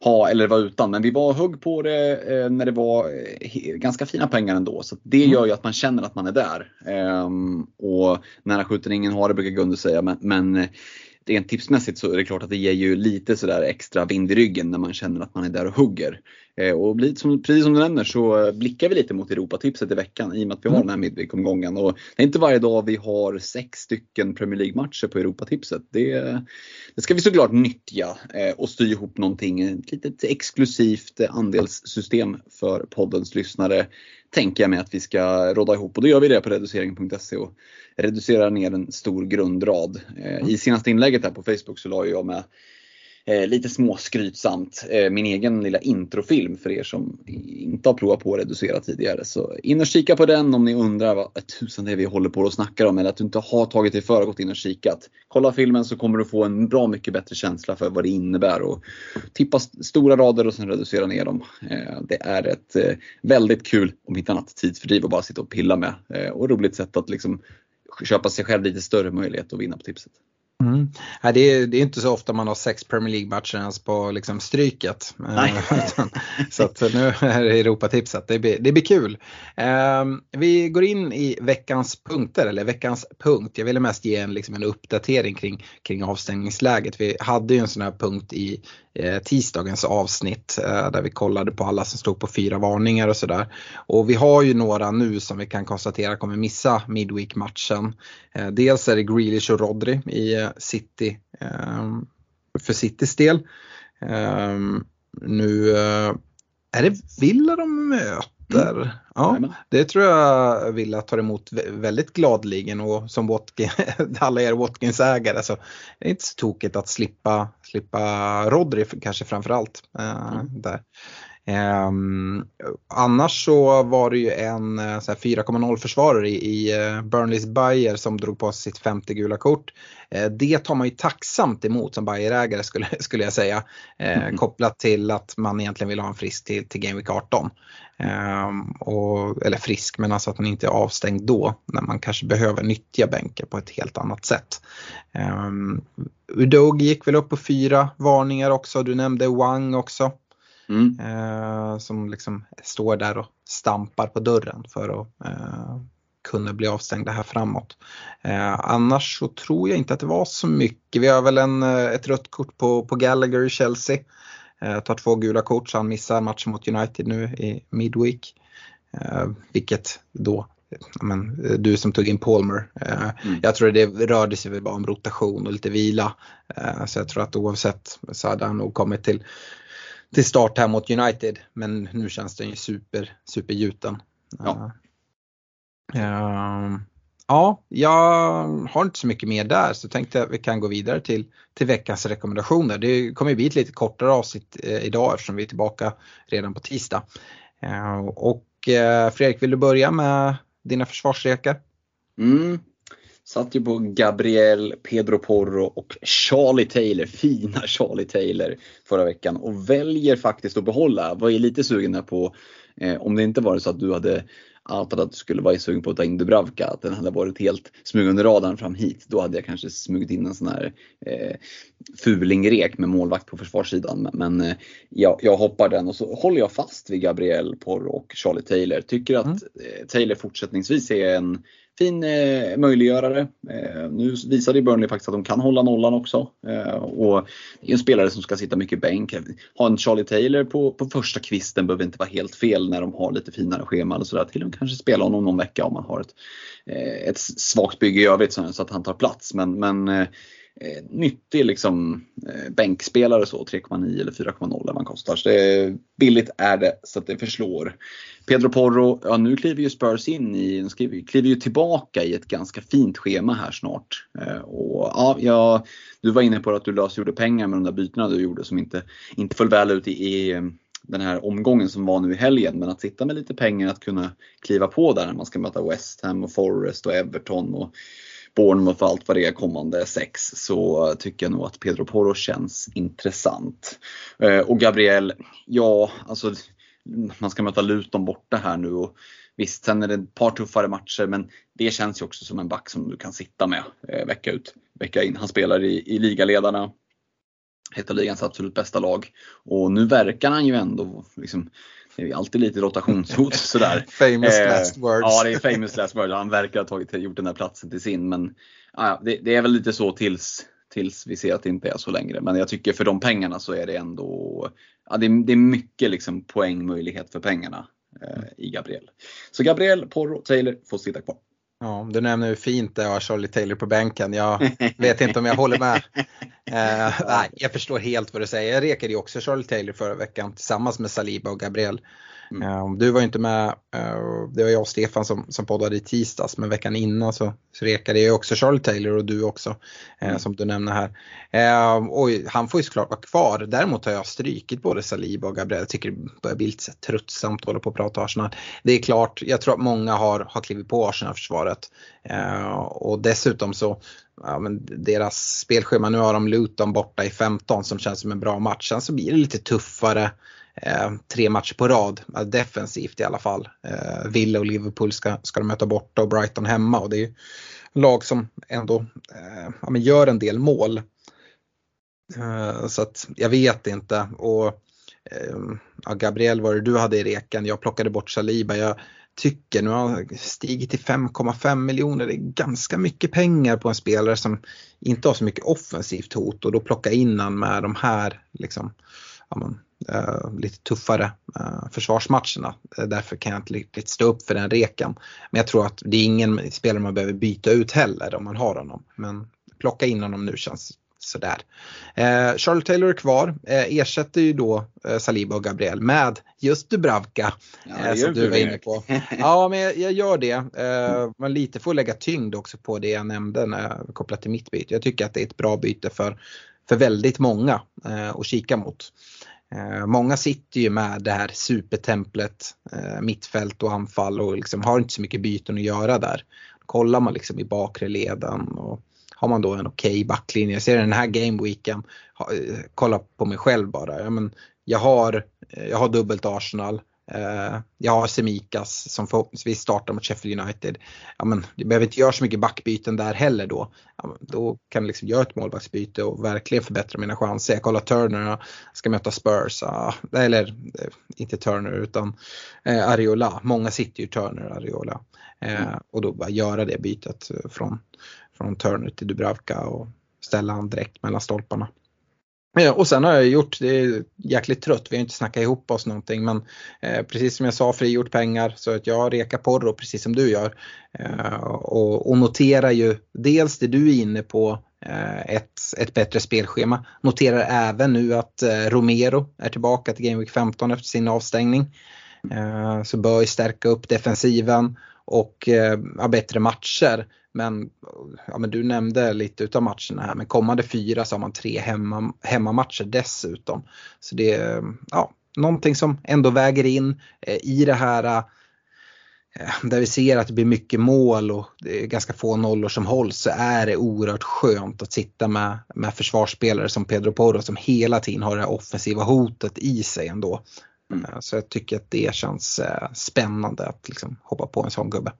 ha eller vara utan. Men vi var hugg på det eh, när det var eh, ganska fina pengar ändå. Så det mm. gör ju att man känner att man är där. Ehm, och nära skjuten ingen har det brukar Gunde säga. Men, men eh, rent tipsmässigt så är det klart att det ger ju lite sådär extra vind i ryggen när man känner att man är där och hugger. Eh, och precis som du nämner så blickar vi lite mot Europatipset i veckan i och med att vi har mm. den här Midweek-omgången. Och det är inte varje dag vi har sex stycken Premier League-matcher på Europatipset. Det, det ska vi såklart nyttja eh, och styra ihop någonting, ett litet exklusivt andelssystem för poddens lyssnare tänker jag mig att vi ska råda ihop och då gör vi det på reducering.se och reducerar ner en stor grundrad. Eh, mm. I senaste inlägget här på Facebook så la jag med eh, lite småskrytsamt eh, min egen lilla introfilm för er som inte har provat på att reducera tidigare. Så in och kika på den om ni undrar vad tusan det är vi håller på och snackar om eller att du inte har tagit dig för och gått in och kikat. Kolla filmen så kommer du få en bra mycket bättre känsla för vad det innebär och tippa stora rader och sen reducera ner dem. Eh, det är ett eh, väldigt kul, om inte annat, tidsfördriv att bara sitta och pilla med eh, och roligt sätt att liksom köpa sig själv lite större möjlighet att vinna på tipset. Mm. Ja, det, är, det är inte så ofta man har sex Premier League-matcher ens på liksom stryket. Eh, så att nu är det Europatipset, det blir, det blir kul. Um, vi går in i veckans punkter, eller veckans punkt. Jag ville mest ge en, liksom en uppdatering kring, kring avstängningsläget. Vi hade ju en sån här punkt i eh, Eh, tisdagens avsnitt eh, där vi kollade på alla som stod på fyra varningar och sådär. Och vi har ju några nu som vi kan konstatera kommer missa Midweek-matchen. Eh, dels är det Grealish och Rodri i City för Citys del. Nu är det Villa de möter Mm. Ja, det tror jag Villa tar emot väldigt gladligen och som Watkins, alla er Watkins-ägare så det är inte så tokigt att slippa, slippa Rodri kanske framförallt. Äh, mm. där. Um, annars så var det ju en 4,0 försvarare i, i uh, Burnleys Bayer som drog på sig sitt femte gula kort. Uh, det tar man ju tacksamt emot som Bayer-ägare skulle, skulle jag säga. Uh, mm. Kopplat till att man egentligen vill ha en frisk till, till Game Week 18. Um, och, eller frisk men alltså att man inte är avstängd då när man kanske behöver nyttja bänken på ett helt annat sätt. Um, Udogi gick väl upp på fyra varningar också, du nämnde Wang också. Mm. Eh, som liksom står där och stampar på dörren för att eh, kunna bli avstängda här framåt. Eh, annars så tror jag inte att det var så mycket. Vi har väl en, eh, ett rött kort på, på Gallagher i Chelsea. Eh, tar två gula kort så han missar matchen mot United nu i Midweek. Eh, vilket då men, du som tog in Palmer. Mm. Jag tror det rörde sig väl bara om rotation och lite vila. Så jag tror att oavsett så hade han nog kommit till till start här mot United. Men nu känns den ju super, supergjuten. Ja. Uh, ja, jag har inte så mycket mer där så tänkte att vi kan gå vidare till, till veckans rekommendationer. Det kommer bli ett lite kortare avsnitt eh, idag eftersom vi är tillbaka redan på tisdag. Uh, och uh, Fredrik, vill du börja med dina försvarsrekar? Mm, Satt ju på Gabriel, Pedro Porro och Charlie Taylor, fina Charlie Taylor förra veckan och väljer faktiskt att behålla. Var ju lite sugen på, eh, om det inte var så att du hade outat att du skulle vara sugen på att ta in Dubravka, att den hade varit helt smyg under radarn fram hit. Då hade jag kanske smugit in en sån här eh, fulingrek med målvakt på försvarssidan. Men eh, jag, jag hoppar den och så håller jag fast vid Gabriel Porro och Charlie Taylor. Tycker att mm. eh, Taylor fortsättningsvis är en fin eh, möjliggörare. Eh, nu visade Burnley faktiskt att de kan hålla nollan också. Eh, och det är en spelare som ska sitta mycket bänk. Ha en Charlie Taylor på, på första kvisten behöver inte vara helt fel när de har lite finare scheman och sådär. Till och med kanske spela honom någon vecka om man har ett, eh, ett svagt bygge i övrigt så, att han tar plats. Men, men eh, eh, nyttig liksom, eh, bänkspelare så, 3,9 eller 4,0 eller vad han kostar. Så det, billigt är det så att det förslår. Pedro Porro, ja nu kliver ju Spurs in i, kliver, kliver ju tillbaka i ett ganska fint schema här snart. Eh, och ja, ja, du var inne på att du lösgjorde pengar med de där bytena du gjorde som inte, inte föll väl ut i, i eh, den här omgången som var nu i helgen. Men att sitta med lite pengar att kunna kliva på där när man ska möta West Ham och Forest och Everton och Bournemouth och allt vad det är kommande sex så tycker jag nog att Pedro Porro känns intressant. Eh, och Gabriel, ja alltså man ska möta Luton borta här nu och visst sen är det ett par tuffare matcher men det känns ju också som en back som du kan sitta med eh, vecka ut, vecka in. Han spelar i, i ligaledarna, ett av ligans absolut bästa lag och nu verkar han ju ändå liksom det är alltid lite rotationshot sådär. famous eh, last words. Ja, det är famous last words. Han verkar ha tagit, gjort den där platsen till sin. Men ja, det, det, är väl lite så tills, tills vi ser att det inte är så längre. Men jag tycker för de pengarna så är det ändå ja, det, det är mycket liksom poängmöjlighet för pengarna eh, i Gabriel. Så Gabriel, Porro, Taylor får sitta kvar. Ja, du nämner hur fint det är att ha Charlie Taylor på bänken. Jag vet inte om jag håller med. Eh, nej, jag förstår helt vad du säger. Jag rekade ju också Charlie Taylor förra veckan tillsammans med Saliba och Gabriel. Mm. Eh, du var ju inte med, eh, det var jag och Stefan som, som poddade i tisdags men veckan innan så, så rekade jag också Charlie Taylor och du också eh, mm. som du nämner här. Och han får ju såklart vara kvar. Däremot har jag strykit både Saliba och Gabriel. Jag tycker det börjar bli lite tröttsamt att hålla på och prata Arsenal. Det är klart, jag tror att många har, har klivit på Arsenal-försvaret. Och dessutom så ja, men deras spelschema, nu har de Luton borta i 15 som känns som en bra match. Sen så blir det lite tuffare Eh, tre matcher på rad, defensivt i alla fall. Eh, Villa och Liverpool ska, ska de möta borta och Brighton hemma och det är lag som ändå eh, ja, men gör en del mål. Så att jag vet inte. Och ja, Gabriel var det du hade i reken, jag plockade bort Saliba. Jag tycker, nu har han stigit till 5,5 miljoner, det är ganska mycket pengar på en spelare som inte har så mycket offensivt hot och då plocka in han med de här liksom, ja, man, lite tuffare uh, försvarsmatcherna. Uh, därför kan jag inte riktigt stå upp för den rekan. Men jag tror att det är ingen spelare man behöver byta ut heller om man har honom. Men plocka in honom nu känns sådär. Eh, Charlie Taylor är kvar, eh, ersätter ju då eh, Saliba och Gabriel med just Dubravka Ja, eh, som du var inne på. Ja men jag, jag gör det. Eh, men lite får lägga tyngd också på det jag nämnde när, kopplat till mitt byte. Jag tycker att det är ett bra byte för, för väldigt många eh, att kika mot. Eh, många sitter ju med det här supertemplet, eh, mittfält och anfall och liksom har inte så mycket byten att göra där. Kollar man liksom i bakre leden och har man då en okej okay backlinje. Jag ser den här gameweeken, eh, kolla på mig själv bara. Ja, men jag, har, jag har dubbelt Arsenal. Eh, jag har Semikas som förhoppningsvis startar mot Sheffield United. Ja, men jag behöver inte göra så mycket backbyten där heller då. Ja, då kan jag liksom göra ett målvaktsbyte och verkligen förbättra mina chanser. Jag kollar Turner, ska möta Spurs. Ja, eller eh, inte Turner utan eh, Ariola. Många sitter ju Turner och Ariola. Eh, och då bara göra det bytet från, från Turner till Dubravka och ställa han direkt mellan stolparna. Ja, och sen har jag gjort, det är jäkligt trött, vi har inte snackat ihop oss någonting men eh, precis som jag sa frigjort pengar så att jag rekar Porro precis som du gör. Eh, och, och noterar ju dels det du är inne på, eh, ett, ett bättre spelschema. Noterar även nu att eh, Romero är tillbaka till Game Week 15 efter sin avstängning. Eh, så bör ju stärka upp defensiven och eh, bättre matcher. Men, ja, men du nämnde lite utav matcherna här, men kommande fyra så har man tre hemma, hemmamatcher dessutom. Så det är ja, någonting som ändå väger in eh, i det här eh, där vi ser att det blir mycket mål och det är ganska få nollor som hålls så är det oerhört skönt att sitta med, med försvarsspelare som Pedro Porro som hela tiden har det här offensiva hotet i sig ändå. Mm. Så jag tycker att det känns eh, spännande att liksom hoppa på en sån gubbe.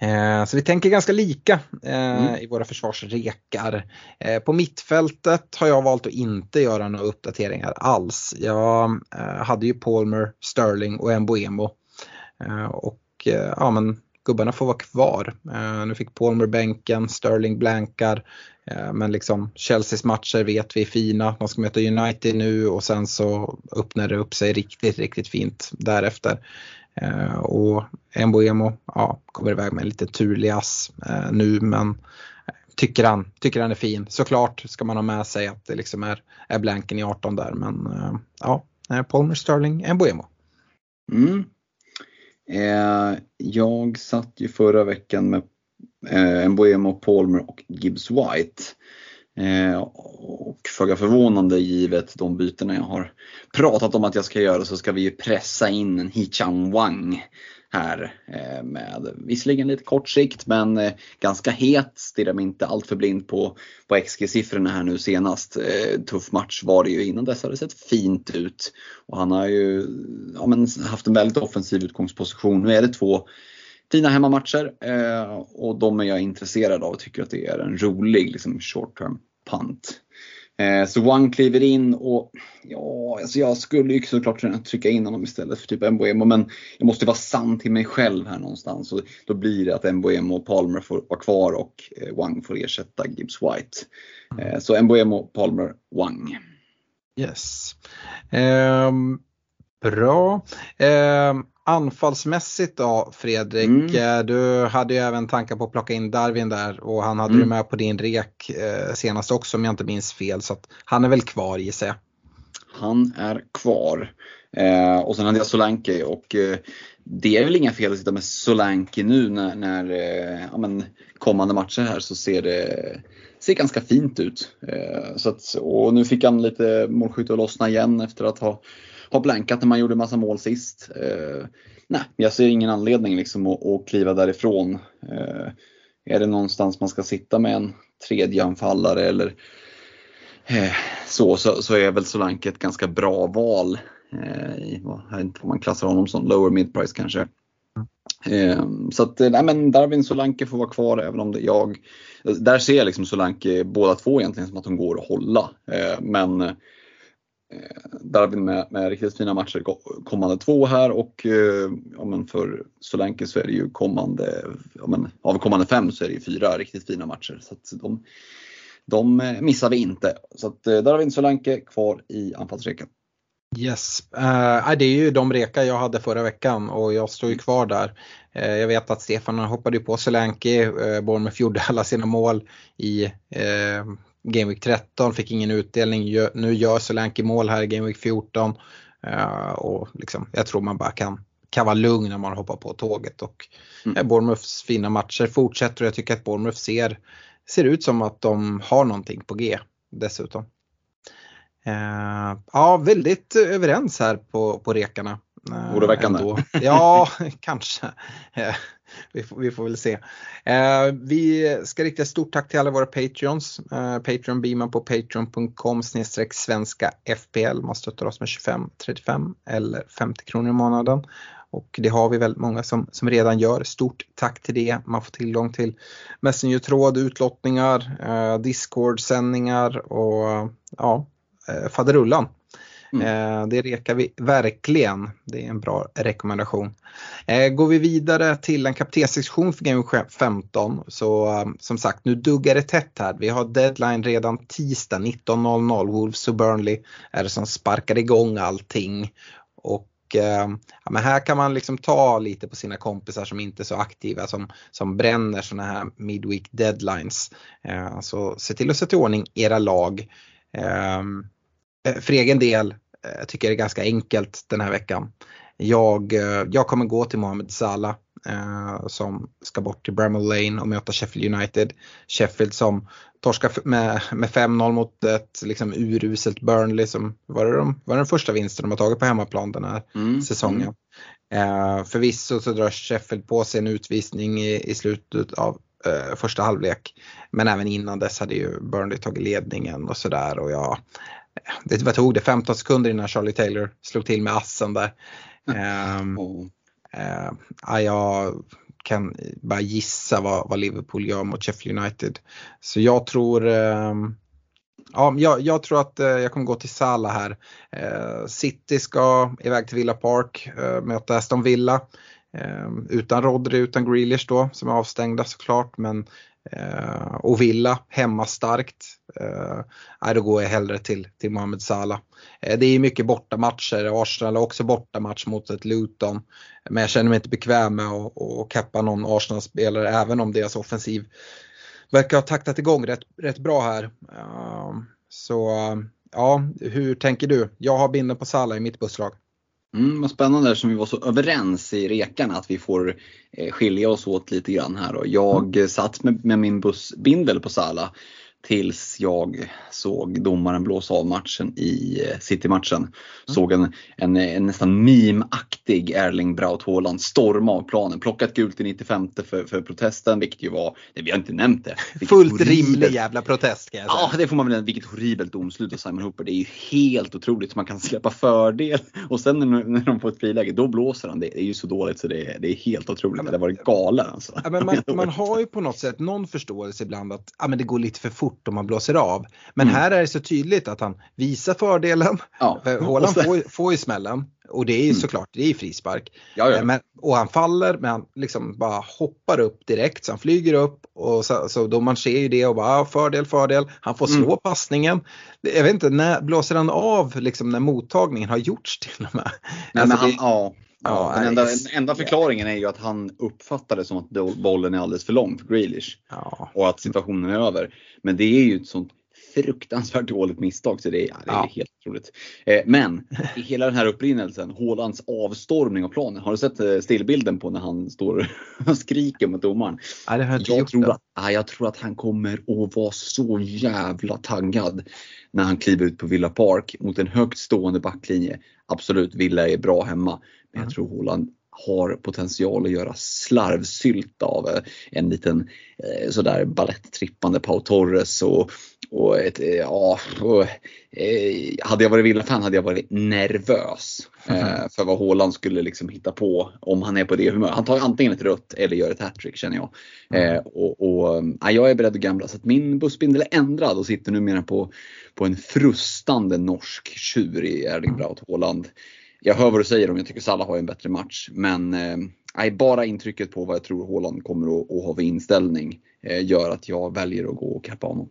Eh, så vi tänker ganska lika eh, mm. i våra försvarsrekar. Eh, på mittfältet har jag valt att inte göra några uppdateringar alls. Jag hade ju Palmer, Sterling och Mbuemo. och ja men gubbarna får vara kvar. nu fick Palmer bänken, Sterling blankar. men liksom Chelseas matcher vet vi är fina. De ska möta United nu och sen så öppnar det upp sig riktigt, riktigt fint därefter. Eh, och Mbuemo ja, kommer iväg med en lite turlig ass eh, nu men tycker han, tycker han är fin. Såklart ska man ha med sig att det liksom är, är blanken i 18 där men eh, ja, Palmer Sterling, Mbuemo. Mm. Eh, jag satt ju förra veckan med eh, Mbuemo, Palmer och Gibbs White. Eh, och föga förvånande givet de bytena jag har pratat om att jag ska göra så ska vi ju pressa in en Hichan Wang här eh, med visserligen lite kort sikt men eh, ganska het. Stirrar mig inte allt för blind på, på XG-siffrorna här nu senast. Tuff match var det ju innan dess hade det sett fint ut. Och han har ju ja, men, haft en väldigt offensiv utgångsposition. Nu är det två fina hemmamatcher och de är jag intresserad av och tycker att det är en rolig liksom, short term punt. Eh, så Wang kliver in och ja, alltså jag skulle ju såklart kunna trycka in honom istället för typ Mbuemo men jag måste vara sann till mig själv här någonstans. Och då blir det att Mbuemo och Palmer får vara kvar och eh, Wang får ersätta Gibbs White. Eh, så Mbuemo, Palmer, Wang. Yes. Um, bra. Um, Anfallsmässigt då Fredrik, mm. du hade ju även tankar på att plocka in Darwin där och han hade mm. du med på din rek eh, senast också om jag inte minns fel så att han är väl kvar gissar jag. Han är kvar. Eh, och sen hade jag Solanke och eh, det är väl inga fel att sitta med Solanke nu när, när eh, ja, men, kommande matcher här så ser det ser ganska fint ut. Eh, så att, och nu fick han lite målskytte att lossna igen efter att ha har blankat när man gjorde massa mål sist. Eh, nej, jag ser ingen anledning liksom att, att kliva därifrån. Eh, är det någonstans man ska sitta med en tredje anfallare eller eh, så, så, så, är väl Solanke ett ganska bra val. Eh, i, vad, jag vet inte vad man klassar honom som lower mid price kanske. Eh, så att, nej men Darwin Solanke får vara kvar även om det jag, där ser jag liksom Solanke båda två egentligen som att de går att hålla. Eh, men Eh, Eh, Darwin med, med riktigt fina matcher kommande två här och eh, ja, men för Solanke så är det ju kommande, ja, men, av kommande fem så är det ju fyra riktigt fina matcher. Så att de, de eh, missar vi inte. Så att Darwin Solanke kvar i anfallsreken. Yes, uh, det är ju de rekar jag hade förra veckan och jag står ju kvar där. Uh, jag vet att Stefan hoppade på Solanke, uh, Bournemouth gjorde alla sina mål i uh, Game Week 13, fick ingen utdelning. Nu gör Solanke mål här i Game Week 14. Uh, och liksom, jag tror man bara kan, kan vara lugn när man hoppar på tåget. Och mm. Bournemouths fina matcher fortsätter och jag tycker att Bournemouth ser, ser ut som att de har någonting på G dessutom. Uh, ja, väldigt överens här på, på rekarna. Oroväckande. Ja, kanske. vi, får, vi får väl se. Eh, vi ska rikta ett stort tack till alla våra Patreons. Eh, Patreon blir man på patreon.com svenska FPL. Man stöttar oss med 25, 35 eller 50 kronor i månaden. Och det har vi väldigt många som, som redan gör. Stort tack till det. Man får tillgång till Messenger-tråd, utlottningar, eh, Discord-sändningar och ja, eh, faderullan. Mm. Eh, det rekar vi verkligen. Det är en bra rekommendation. Eh, går vi vidare till en kaptensektion för Game 15 så eh, som sagt nu duggar det tätt här. Vi har deadline redan tisdag 19.00. Wolves och Burnley är det som sparkar igång allting. Och eh, ja, men här kan man liksom ta lite på sina kompisar som inte är så aktiva som, som bränner sådana här midweek deadlines. Eh, så se till att sätta i ordning era lag. Eh, för egen del eh, tycker jag det är ganska enkelt den här veckan. Jag, eh, jag kommer gå till Mohamed Salah eh, som ska bort till Bramall Lane och möta Sheffield United. Sheffield som torskar med, med 5-0 mot ett liksom, uruselt Burnley som var, det de, var den första vinsten de har tagit på hemmaplan den här mm. säsongen. Eh, förvisso så drar Sheffield på sig en utvisning i, i slutet av eh, första halvlek. Men även innan dess hade ju Burnley tagit ledningen och sådär och jag, det vad tog det, 15 sekunder innan Charlie Taylor slog till med assen där. Um, oh. uh, jag kan bara gissa vad, vad, Liverpool gör mot Sheffield United. Så jag tror um, Ja, jag, jag, tror att uh, jag kommer gå till Salah här. Uh, City ska iväg till Villa Park, uh, möta Aston Villa. utan Rodri, utan Grealish då, som är avstängda såklart. Men Eh, och Villa hemma starkt. Eh, då går jag hellre till, till Mohamed Salah. Eh, det är mycket bortamatcher. Arsenal har också bortamatch mot ett Luton. Men jag känner mig inte bekväm med att, att kappa någon Arsenal-spelare även om deras offensiv verkar ha taktat igång rätt, rätt bra här. Eh, så ja, hur tänker du? Jag har binden på Salah i mitt busslag. Mm, vad spännande som vi var så överens i rekan att vi får eh, skilja oss åt lite grann här. Jag mm. satt med, med min bussbindel på Sala tills jag såg domaren blåsa av matchen i eh, City-matchen. Mm. Såg en, en, en nästan meme-aktig Erling Braut Haaland storma av planen. Plockat gult i 95 för, för protesten, vilket ju var, det, vi har inte nämnt det. Fullt horribelt. rimlig jävla protest kan jag säga. Ja, det får man väl Vilket horribelt domslut av Simon Hooper. Det är ju helt otroligt. Man kan släppa fördel och sen när, när de får ett friläge, då blåser han. Det är ju så dåligt så det är, det är helt otroligt. Ja, det var galen alltså. Ja, men man, man har ju på något sätt någon förståelse ibland att ja, men det går lite för fort om man blåser av. Men mm. här är det så tydligt att han visar fördelen. Ja. Håland får, får ju smällen och det är ju mm. såklart, det är frispark. Ja, ja. Men, och han faller men han liksom bara hoppar upp direkt så han flyger upp och så, så då man ser ju det och bara fördel, fördel. Han får slå mm. passningen. Jag vet inte, när blåser han av liksom när mottagningen har gjorts till och med? Nej, alltså, han, det, ja. Ja, den enda, enda, förklaringen är ju att han uppfattar det som att bollen är alldeles för lång för Grealish. Ja. Och att situationen är över. Men det är ju ett sånt fruktansvärt dåligt misstag så det är, det är ja. helt otroligt. Eh, men i hela den här upprinnelsen, Hålands avstormning av planen. Har du sett eh, stillbilden på när han står och skriker mot domaren? Nej, det har jag inte jag gjort tror, att, jag tror att han kommer att vara så jävla taggad när han kliver ut på Villa Park mot en högt stående backlinje. Absolut, Villa är bra hemma. Men jag tror Håland har potential att göra slarvsylta av eh, en liten eh, sådär baletttrippande Pau Torres och, och ett, eh, ja, och, eh, hade jag varit Villa-fan hade jag varit nervös mm. för vad Håland skulle liksom hitta på om han är på det humöret. Han tar antingen ett rött eller gör ett hattrick känner jag. Mm. och, och ja, jag är beredd att gambla så att min bussbindel är ändrad och sitter numera på, på en frustande norsk tjur i Erling Braut Haaland jag hör vad du säger om jag tycker Salah har en bättre match. Men eh, bara intrycket på vad jag tror Haaland kommer att, att ha för inställning eh, gör att jag väljer att gå och kappa honom.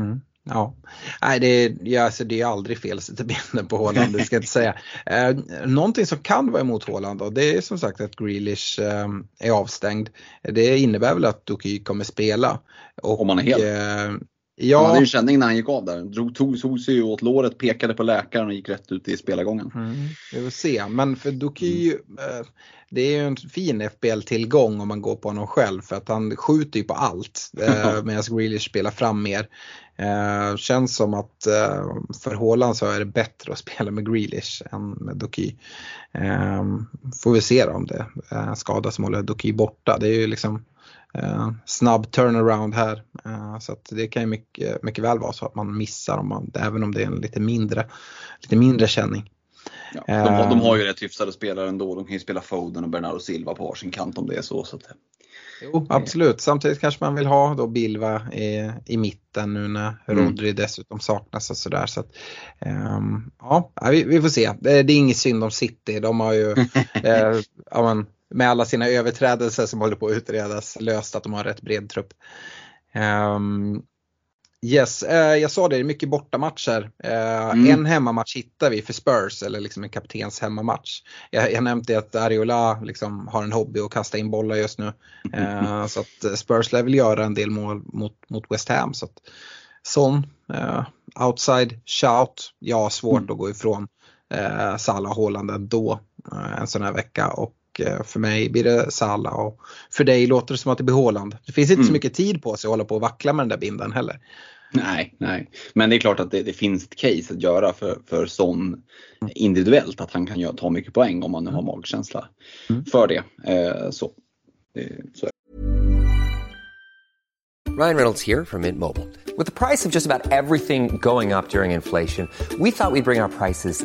Mm. Ja, nej det är, ja, alltså det är aldrig fel att sätta benen på Håland, det ska jag inte säga. Eh, någonting som kan vara emot Håland då, det är som sagt att Grealish eh, är avstängd. Det innebär väl att Doky kommer spela. Och, Om man är hel? Eh, Ja. Han hade ju känning när han gick av där. Drog, tog, tog sig åt låret, pekade på läkaren och gick rätt ut i spelargången. mm, vi får se. Men för Doky, eh, det är ju en fin FBL-tillgång om man går på honom själv för att han skjuter ju på allt eh, medan Grealish spelar fram mer. Eh, känns som att för Haaland så är det bättre att spela med Grealish än med Doky. Eh, får vi se då om det är en skada som håller Doky borta. Det är ju liksom snabb turnaround här. Eh, så det kan ju mycket, mycket väl vara så att man missar om man, även om det är en lite mindre, lite mindre känning. Ja, de, har, de har ju rätt hyfsade spelare ändå. De kan ju spela Foden och Bernardo Silva på varsin kant om det är så. så att, Jo, absolut. Samtidigt kanske man vill ha då Bilva i, i mitten nu när Mm. Rodri dessutom saknas och sådär. Så att, ehm, ja, vi, vi får se. Det, det är inget synd om City. De har ju eh, ja, men, med alla sina överträdelser som håller på att utredas löst att de har rätt bred trupp. Ehm, Yes, eh, jag sa det, det är mycket bortamatcher. Eh, Mm. En hemmamatch hittar vi för Spurs, eller liksom en kaptens hemmamatch. Jag, jag nämnde att Ariola liksom har en hobby att kasta in bollar just nu. Eh, så att Spurs lär väl göra en del mål mot, mot West Ham. Så att, sån eh, outside shout, ja svårt Mm. att gå ifrån eh, Salah och Haaland ändå eh, en sån här vecka. Och eh, för mig blir det Salah och för dig låter det som att det blir Haaland. Det finns inte så Mm. mycket tid på sig att hålla på och vackla med den där binden heller. Nej, nej. Men det är klart att det, det finns ett case att göra för, för sån individuellt att han kan göra, ta mycket poäng om man nu har magkänsla Mm. för det. Eh, så. Det, så. Ryan Reynolds here from Mint Mobile. With the price of just about everything going up during inflation, we thought we'd bring our prices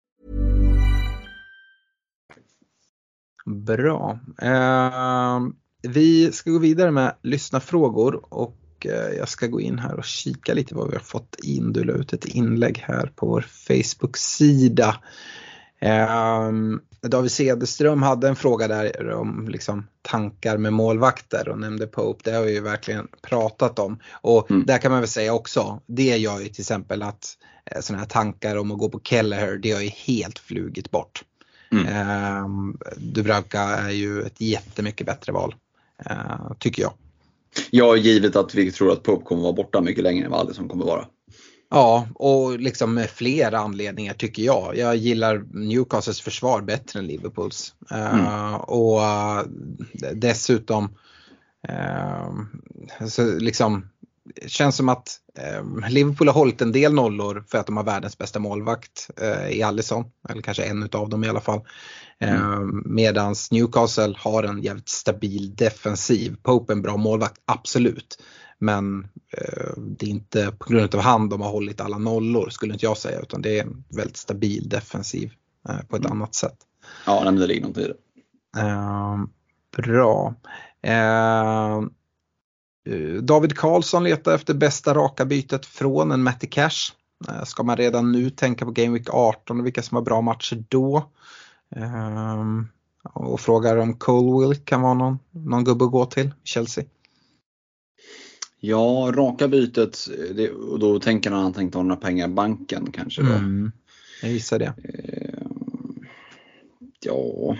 Bra. Eh, vi ska gå vidare med lyssnarfrågor och eh, jag ska gå in här och kika lite vad vi har fått in. Du la ut ett inlägg här på vår Facebook-sida. Eh, David Cederström hade en fråga där om liksom, tankar med målvakter och nämnde Pope. Det har vi ju verkligen pratat om. Och Mm. där kan man väl säga också, det gör ju till exempel att eh, sådana här tankar om att gå på Kelleher, det har ju helt flugit bort. Mm. Ehm, Dubravka är ju ett jättemycket bättre val, eh, tycker jag. Ja, givet att vi tror att Pope kommer vara borta mycket längre än vad Alisson kommer vara. Ja, och liksom med flera anledningar tycker jag. Jag gillar Newcastles försvar bättre än Liverpools. Eh, och eh, dessutom eh, så liksom känns som att Liverpool har hållit en del nollor för att de har världens bästa målvakt eh, i Alisson. Eller kanske en utav dem i alla fall. Eh, medans Newcastle har en jävligt stabil defensiv. Pope är en bra målvakt, absolut. Men eh, det är inte på grund av han de har hållit alla nollor skulle inte jag säga utan det är en väldigt stabil defensiv eh, på ett annat sätt. Ja, nej, men det ligger något i det. Eh, bra. Eh, David Karlsson letar efter bästa raka bytet från en Matty Cash. Eh, ska man redan nu tänka på Game Week 18 och vilka som har bra matcher då? Eh, och frågar om Colwill kan vara någon, någon gubbe att gå till, Chelsea. Ja, raka bytet, det, och då tänker han att han tänkte ha några pengar i banken kanske då. Mm, jag gissar det. Eh, ja,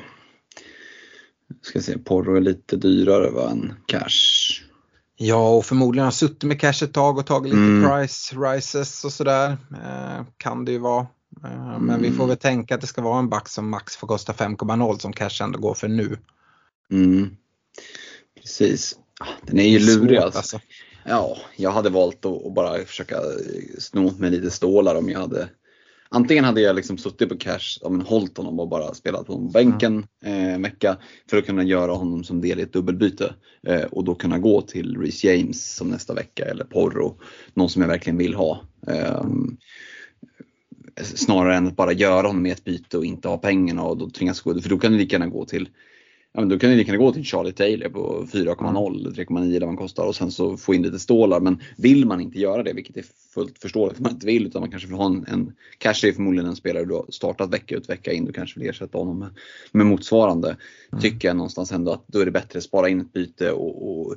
ska se, Porro är lite dyrare va, än Cash. Ja, och förmodligen har suttit med cash ett tag och tagit lite Mm. price rises och sådär. Eh, kan det ju vara. Eh, men vi får väl tänka att det ska vara en back som max får kosta 5,0 som cash ändå går för nu. Mm. Precis. Ah, Den är ju lurig alltså. alltså. Ja, jag hade valt att, bara försöka sno mig lite stålar om jag hade antingen hade jag liksom suttit på cash, ja, men hållit honom och bara spelat på bänken eh, en vecka för att kunna göra honom som del i ett dubbelbyte eh, och då kunna gå till Reece James som nästa vecka eller Porro, någon som jag verkligen vill ha. Eh, snarare än att bara göra honom med ett byte och inte ha pengarna och då tvingas gå, för då kan du lika gärna gå till ja, men då kan du lika gärna gå till Charlie Taylor på 4,0, 3,9 där man kostar och sen så få in lite stålar. Men vill man inte göra det, vilket är fullt förståeligt att man inte vill, utan man kanske vill ha en, en cash är förmodligen en spelare du har startat vecka ut vecka in, du kanske vill ersätta honom med, med motsvarande. Mm. Tycker jag någonstans ändå att då är det bättre att spara in ett byte och, och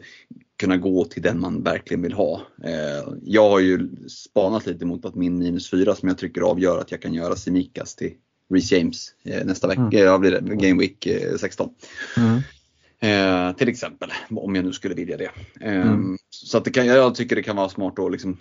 kunna gå till den man verkligen vill ha. Eh, jag har ju spanat lite mot att min minus 4 som jag trycker av gör att jag kan göra Simikas till Reece James eh, nästa vecka, mm. ja, blir det, Game Week 16. Eh, mm. Eh, till exempel, om jag nu skulle vilja det. Eh, mm. Så att det kan, jag tycker det kan vara smart att liksom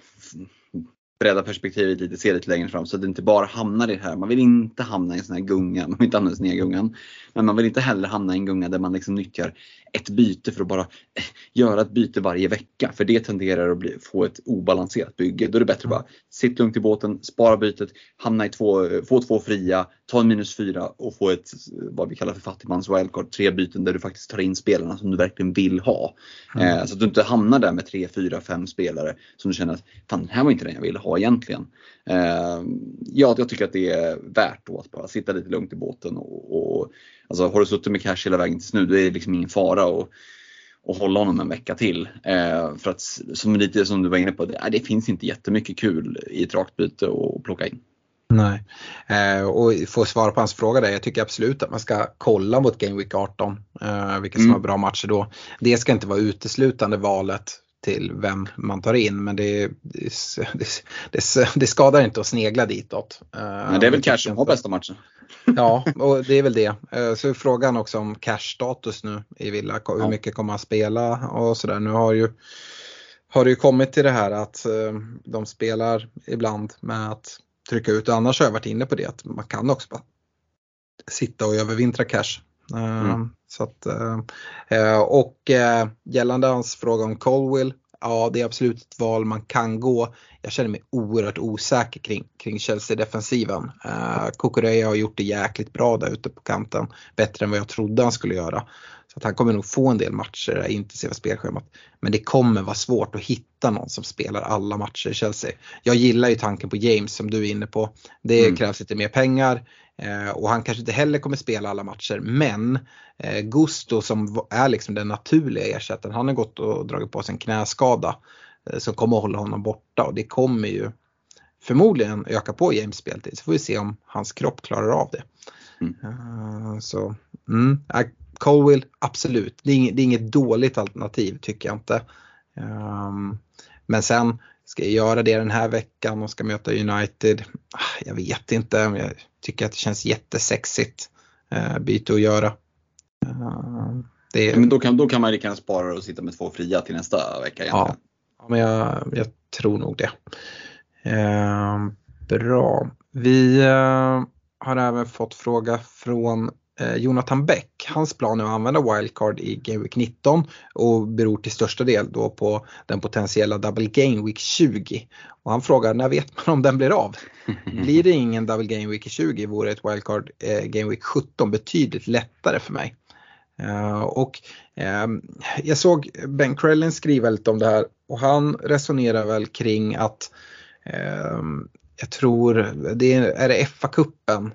bredda perspektivet lite, se lite längre fram så att det inte bara hamnar i det här. Man vill inte hamna i en sån här gunga, man vill inte hamna i en sån här gungan. Men man vill inte heller hamna i en gunga där man liksom nyttjar ett byte för att bara eh, göra ett byte varje vecka. För det tenderar att bli, få ett obalanserat bygge. Då är det bättre att bara sitta lugnt i båten, spara bytet, hamna i två, eh, få två fria, ta en minus fyra och få ett, vad vi kallar för fattigmans wildcard, tre byten där du faktiskt tar in spelarna som du verkligen vill ha. Mm. Eh, så att du inte hamnar där med tre, fyra, fem spelare som du känner att fan, den här var inte den jag ville ha egentligen. Eh, ja, jag tycker att det är värt då att bara sitta lite lugnt i båten och, och alltså, har du suttit med cash hela vägen tills nu, då är det liksom ingen fara och, och hålla honom en vecka till. Eh, för att som lite som du var inne på, det, det finns inte jättemycket kul i ett rakt byte att plocka in. Nej, eh, och för att svara på hans fråga där, jag tycker absolut att man ska kolla mot Game Week 18, eh, vilka som mm. har bra matcher då. Det ska inte vara uteslutande valet till vem man tar in men det, det, det, det skadar inte att snegla ditåt. Men det är väl Cash som har bästa matchen. Ja, och det är väl det. Eh, så är frågan också om cash-status nu i Villa. Hur mycket kommer han spela och sådär. Nu har ju har det ju kommit till det här att eh, de spelar ibland med att trycka ut. Annars har jag varit inne på det att man kan också bara sitta och övervintra cash. Eh, mm. Så att, och gällande hans fråga om Colwill ja det är absolut ett val man kan gå. Jag känner mig oerhört osäker kring, kring Chelsea-defensiven. Kukureya har gjort det jäkligt bra där ute på kanten. Bättre än vad jag trodde han skulle göra. Så att han kommer nog få en del matcher, det intensiva spelschemat. Men det kommer vara svårt att hitta någon som spelar alla matcher i Chelsea. Jag gillar ju tanken på James som du är inne på. Det mm. krävs lite mer pengar. Eh, och han kanske inte heller kommer spela alla matcher men eh, Gusto som är liksom den naturliga ersättaren, han har gått och dragit på sig en knäskada eh, som kommer att hålla honom borta och det kommer ju förmodligen öka på James speltid så får vi se om hans kropp klarar av det. Mm. Så mm, Colwill, absolut, det är, inget, det är inget dåligt alternativ tycker jag inte. Um, men sen Ska jag göra det den här veckan och ska möta United? Ah, jag vet inte. Jag tycker att det känns jättesexigt uh, byte att göra. Uh, det... Men då kan, då kan man lika gärna spara och sitta med två fria till nästa vecka egentligen. Ja, men jag, jag tror nog det. Uh, bra. Vi har även fått fråga från Eh, Jonathan Bäck, hans plan är att använda wildcard i Game Week 19 och beror till största del då på den potentiella Double Game Week 20. Och han frågar när vet man om den blir av? Blir det ingen Double Game Week 20 vore ett wildcard eh, Game Week 17 betydligt lättare för mig. Uh, och uh, jag såg Ben Krellin skriva lite om det här och han resonerar väl kring att uh, jag tror det är, är det FA-cupen Eh,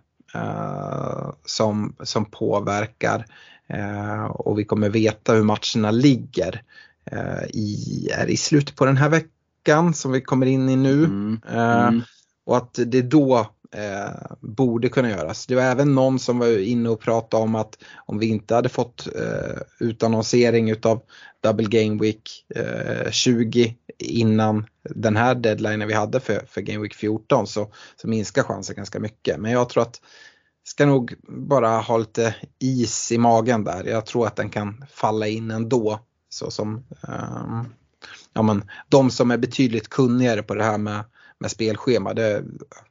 som, som påverkar eh, och vi kommer veta hur matcherna ligger eh, i, är i slutet på den här veckan som vi kommer in i nu. Mm. Mm. Och att det då eh, borde kunna göras. Det var även någon som var inne och pratade om att om vi inte hade fått eh, utannonsering utav Double Game Week eh, 20 innan den här deadlinen vi hade för, för Game Week 14 så, så minskar chansen ganska mycket. Men jag tror att ska nog bara ha lite is i magen där. Jag tror att den kan falla in ändå. Så som eh, ja, men, de som är betydligt kunnigare på det här med, med spelschema. Det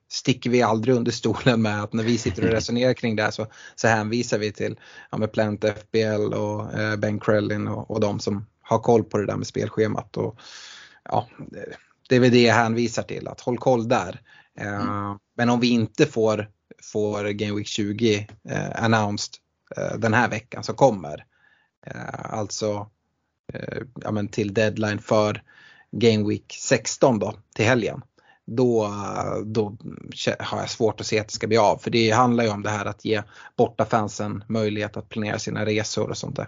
sticker vi aldrig under stolen med att när vi sitter och resonerar kring det här så, så hänvisar vi till ja, med Plant FBL och eh, Ben Krellin och, och de som har koll på det där med spelschemat. Och, ja, det, är väl det jag hänvisar till, att håll koll där. Eh, mm. Men om vi inte får, får Game Week 20 eh, announced eh, den här veckan som kommer. Eh, alltså eh, ja, men till deadline för Game Week 16 då till helgen. Då, då har jag svårt att se att det ska bli av. För det handlar ju om det här att ge borta fansen möjlighet att planera sina resor och sånt där.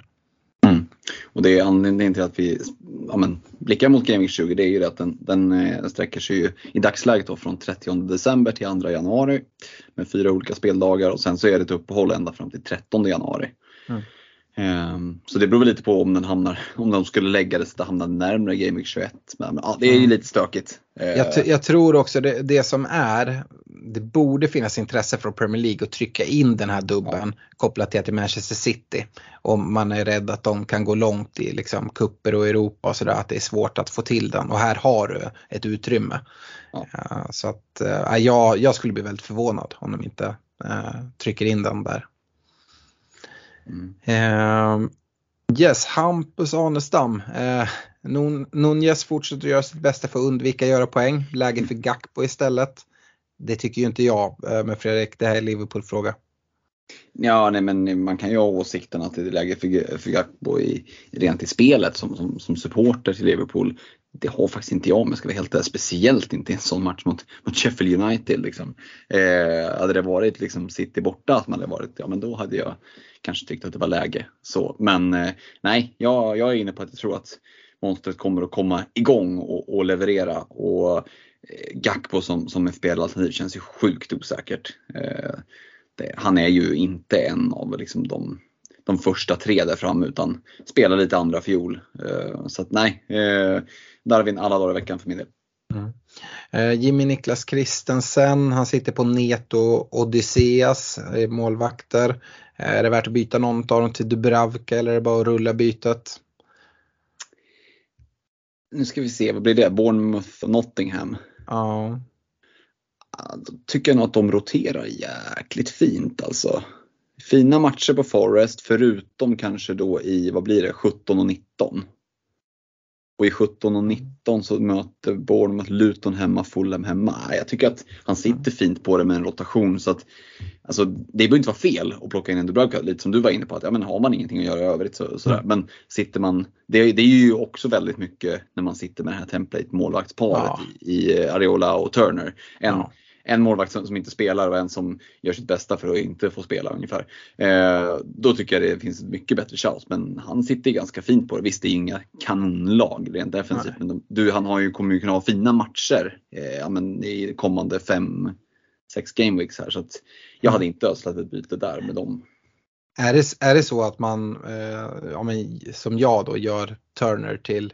Mm. Och det är anledningen till att vi ja, men, blickar mot Week 20 det är ju det att den, den eh, sträcker sig ju i dagsläget då från 30 december till 2 januari med fyra olika speldagar och sen så är det ett uppehåll ända fram till 13 januari. Mm. Um, så det beror lite på om den hamnar, om de skulle lägga det så att det hamnar närmare Game Week 21. Men, ja, det är ju mm. lite stökigt. Jag, jag, tror också det, det som är, det borde finnas intresse från Premier League att trycka in den här dubben ja. kopplat till, till Manchester City. Om man är rädd att de kan gå långt i liksom kupper och Europa och sådär, att det är svårt att få till den. Och här har du ett utrymme. Ja. Uh, så att uh, jag, jag skulle bli väldigt förvånad om de inte uh, trycker in den där. Mm. Uh, yes, Hampus Anestam. Uh, Nunez fortsätter göra sitt bästa för att undvika att göra poäng. Läge för Gakpo istället. Det tycker ju inte jag, uh, men Fredrik, det här är Liverpool-fråga. Ja, nej, men man kan ju ha åsikten att det är läge för, för Gakpo i, rent i spelet som, som, som supporter till Liverpool. Det har faktiskt inte jag om jag ska vara helt ärlig. Speciellt inte i en sån match mot, mot Sheffield United. Liksom. Eh, hade det varit liksom City borta, att man hade varit, ja men då hade jag kanske tyckt att det var läge. Så, men eh, nej, jag, jag är inne på att jag tror att monstret kommer att komma igång och, och leverera. Och eh, Gakpo som, som FBL-alternativ känns ju sjukt osäkert. Eh, det, han är ju inte en av liksom de, de första tre där framme utan spelar lite andra fiol. Eh, så att nej, eh, Darwin alla dagar i veckan för min del. Mm. Eh, Jimmy Niklas Kristensen, han sitter på Neto Odysseas, målvakter. Är det värt att byta någon av dem till Dubravka eller är det bara att rulla bytet? Nu ska vi se, vad blir det? Bournemouth och Nottingham? Ja. Då tycker jag nog att de roterar jäkligt fint alltså. Fina matcher på Forest förutom kanske då i, vad blir det, 17 och 19. Och i 17 och 19 så möter Bournemouth Luton hemma, Fulham hemma. Jag tycker att han sitter fint på det med en rotation. så att alltså, Det behöver inte vara fel att plocka in en Dubravka, lite som du var inne på. att ja, men Har man ingenting att göra i övrigt så, sådär. Men sitter man, det, det, är ju också väldigt mycket när man sitter med det här template målvaktsparet ja. i, i Areola och Turner. En, ja en målvakt som, som, inte spelar och en som gör sitt bästa för att inte få spela ungefär. Eh, då tycker jag det finns ett mycket bättre chans. Men han sitter ganska fint på det. Visst, det är inga kanonlag rent defensivt. Men de, du, han har ju, kommer ju kunna ha fina matcher eh, men i kommande fem, sex gameweeks här. Så att jag hade inte ödslat ett byte där med dem. Är det, är det så att man, eh, ja, men, som jag då, gör Turner till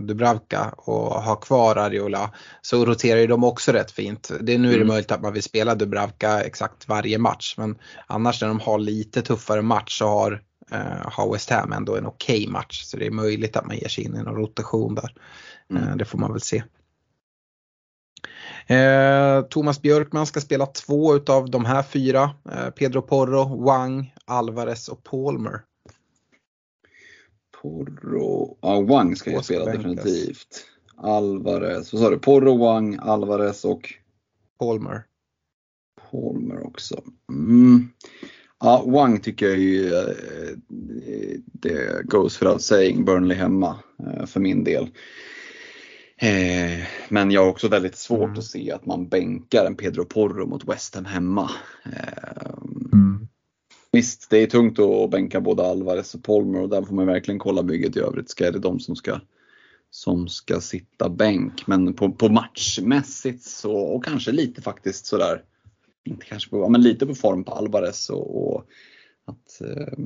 Dubravka och ha kvar Ariola så roterar ju de också rätt fint. Det, nu är det mm. möjligt att man vill spela Dubravka exakt varje match men annars när de har lite tuffare match så har, eh, har West Ham ändå en okej okay match så det är möjligt att man ger sig in i någon rotation där. Mm. Eh, det får man väl se. Eh, Thomas Björkman ska spela två utav de här fyra. Eh, Pedro Porro, Wang, Alvarez och Palmer. Porro, ja Wang ska jag spela definitivt. Alvarez, vad sa du? Porro, Wang, Alvarez och? Palmer. Palmer också. Mm. Ja, Wang tycker jag ju eh, det goes without saying, Burnley hemma eh, för min del. Eh, men jag har också väldigt svårt mm. att se att man bänkar en Pedro Porro mot West Ham hemma. Mm. Visst, det är tungt att bänka både Alvarez och Polmer och där får man verkligen kolla bygget i övrigt. Ska är det de som ska, som ska sitta bänk? Men på, på matchmässigt så, och kanske lite faktiskt sådär, inte kanske på, men lite på form på Alvarez och, och att eh,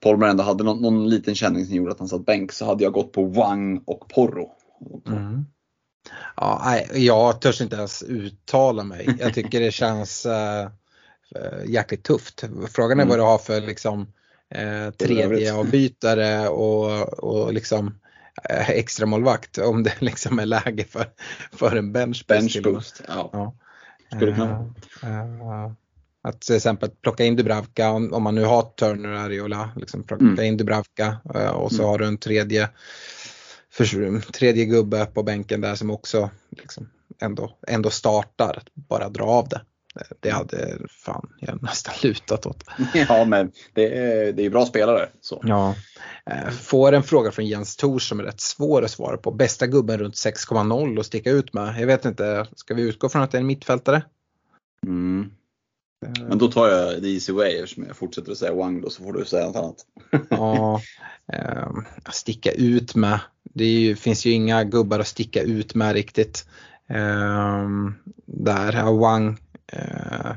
Polmer ändå hade någon, någon, liten känning som gjorde att han satt bänk så hade jag gått på Wang och Porro. Mm. Ja, jag törs inte ens uttala mig. Jag tycker det känns Eh, jäkligt tufft. Frågan är mm. vad du har för liksom eh, tredje avbytare och, och liksom eh, extra målvakt om det liksom är läge för, för en bench. Bench boost ja. ja. Skulle kunna. Uh, att till exempel plocka in Dubravka om, om man nu har Turner och Ariola. Liksom plocka mm. in Dubravka uh, och så mm. har du en tredje, för, tredje gubbe på bänken där som också liksom, ändå, ändå startar, bara dra av det. Det hade fan jag nästan lutat åt. Ja men det är, det är bra spelare. Så. Ja. Eh, får en fråga från Jens Tors som är rätt svår att svara på. Bästa gubben runt 6,0 och sticka ut med. Jag vet inte, ska vi utgå från att det är en mittfältare? Mm. Men då tar jag the easy way eftersom jag fortsätter att säga Wang då så får du säga något annat. ja, eh, sticka ut med. Det ju, finns ju inga gubbar att sticka ut med riktigt. Eh, där, Wang eh,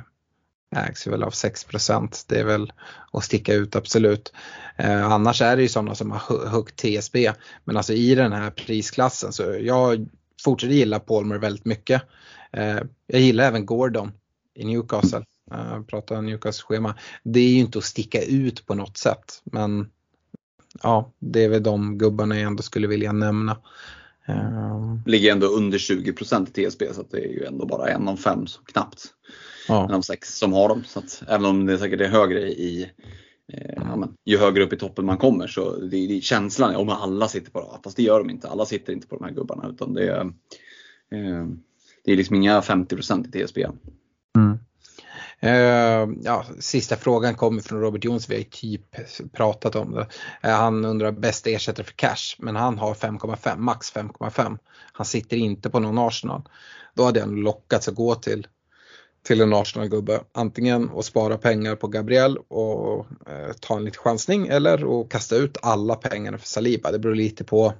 ägs väl av 6% Det är väl att sticka ut absolut. Eh, annars är det ju sådana som har högt TSB. Men alltså i den här prisklassen så jag fortsätter gilla Palmer väldigt mycket. Eh, jag gillar även Gordon i Newcastle. Eh, prata Newcastle schema. Det är ju inte att sticka ut på något sätt men ja, det är väl de gubbarna jag ändå skulle vilja nämna. Uh, Ligger ändå under 20% i TSB så det är ju ändå bara en av fem så knappt. Ja. En av sex som har dem. Så att, även om det säkert är högre i eh, ja, men, ju högre upp i toppen man kommer så det, det, känslan är om alla sitter på dem. Fast det gör de inte. Alla sitter inte på de här gubbarna utan det är, eh, det är liksom inga 50% i TSB. Mm. Uh, ja, sista frågan kommer från Robert Jonsson, vi har ju typ pratat om det. Uh, han undrar bästa ersättare för cash, men han har 5,5, max 5,5. Han sitter inte på någon Arsenal. Då hade han lockats att gå till, till en Arsenal-gubbe. Antingen att spara pengar på Gabriel och uh, ta en liten chansning eller att kasta ut alla pengarna för Saliba. Det beror lite på,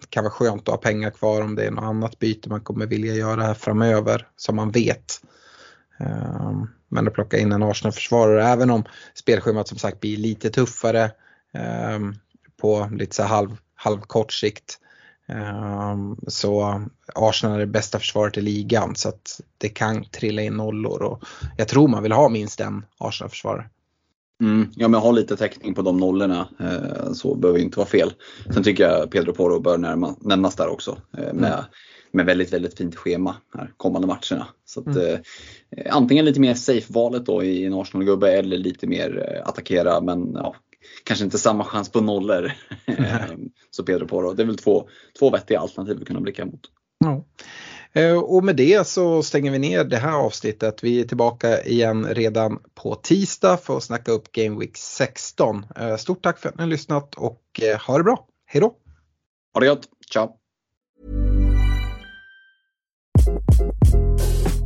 det kan vara skönt att ha pengar kvar om det är något annat byte man kommer vilja göra här framöver som man vet. Ehm, men att plocka in en Arsenal-försvarare även om spelschemat som sagt blir lite tuffare ehm, på lite så halv, halv kort sikt. Ehm, så Arsenal är det bästa försvaret i ligan så att det kan trilla in nollor och jag tror man vill ha minst en Arsenal-försvarare. Mm, ja men ha lite täckning på de nollorna eh, så behöver inte vara fel. Sen tycker jag Pedro Porro bör närma, nämnas där också eh, med mm med väldigt, väldigt fint schema här kommande matcherna. Så att, mm. eh, antingen lite mer safe-valet då i en Arsenal-gubbe eller lite mer eh, attackera men ja, kanske inte samma chans på nollor. så Pedro Porro. Det är väl två, två vettiga alternativ att kunna blicka mot. Ja. Eh, och med det så stänger vi ner det här avsnittet. Vi är tillbaka igen redan på tisdag för att snacka upp Game Week 16. Eh, stort tack för att ni har lyssnat och ha det bra. Hej då! Ha det gott! Ciao!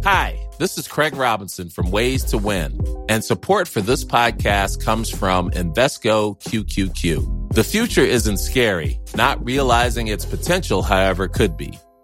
Hi, this is Craig Robinson from Ways to Win, and support for this podcast comes from Invesco QQQ. The future isn't scary, not realizing its potential, however, could be.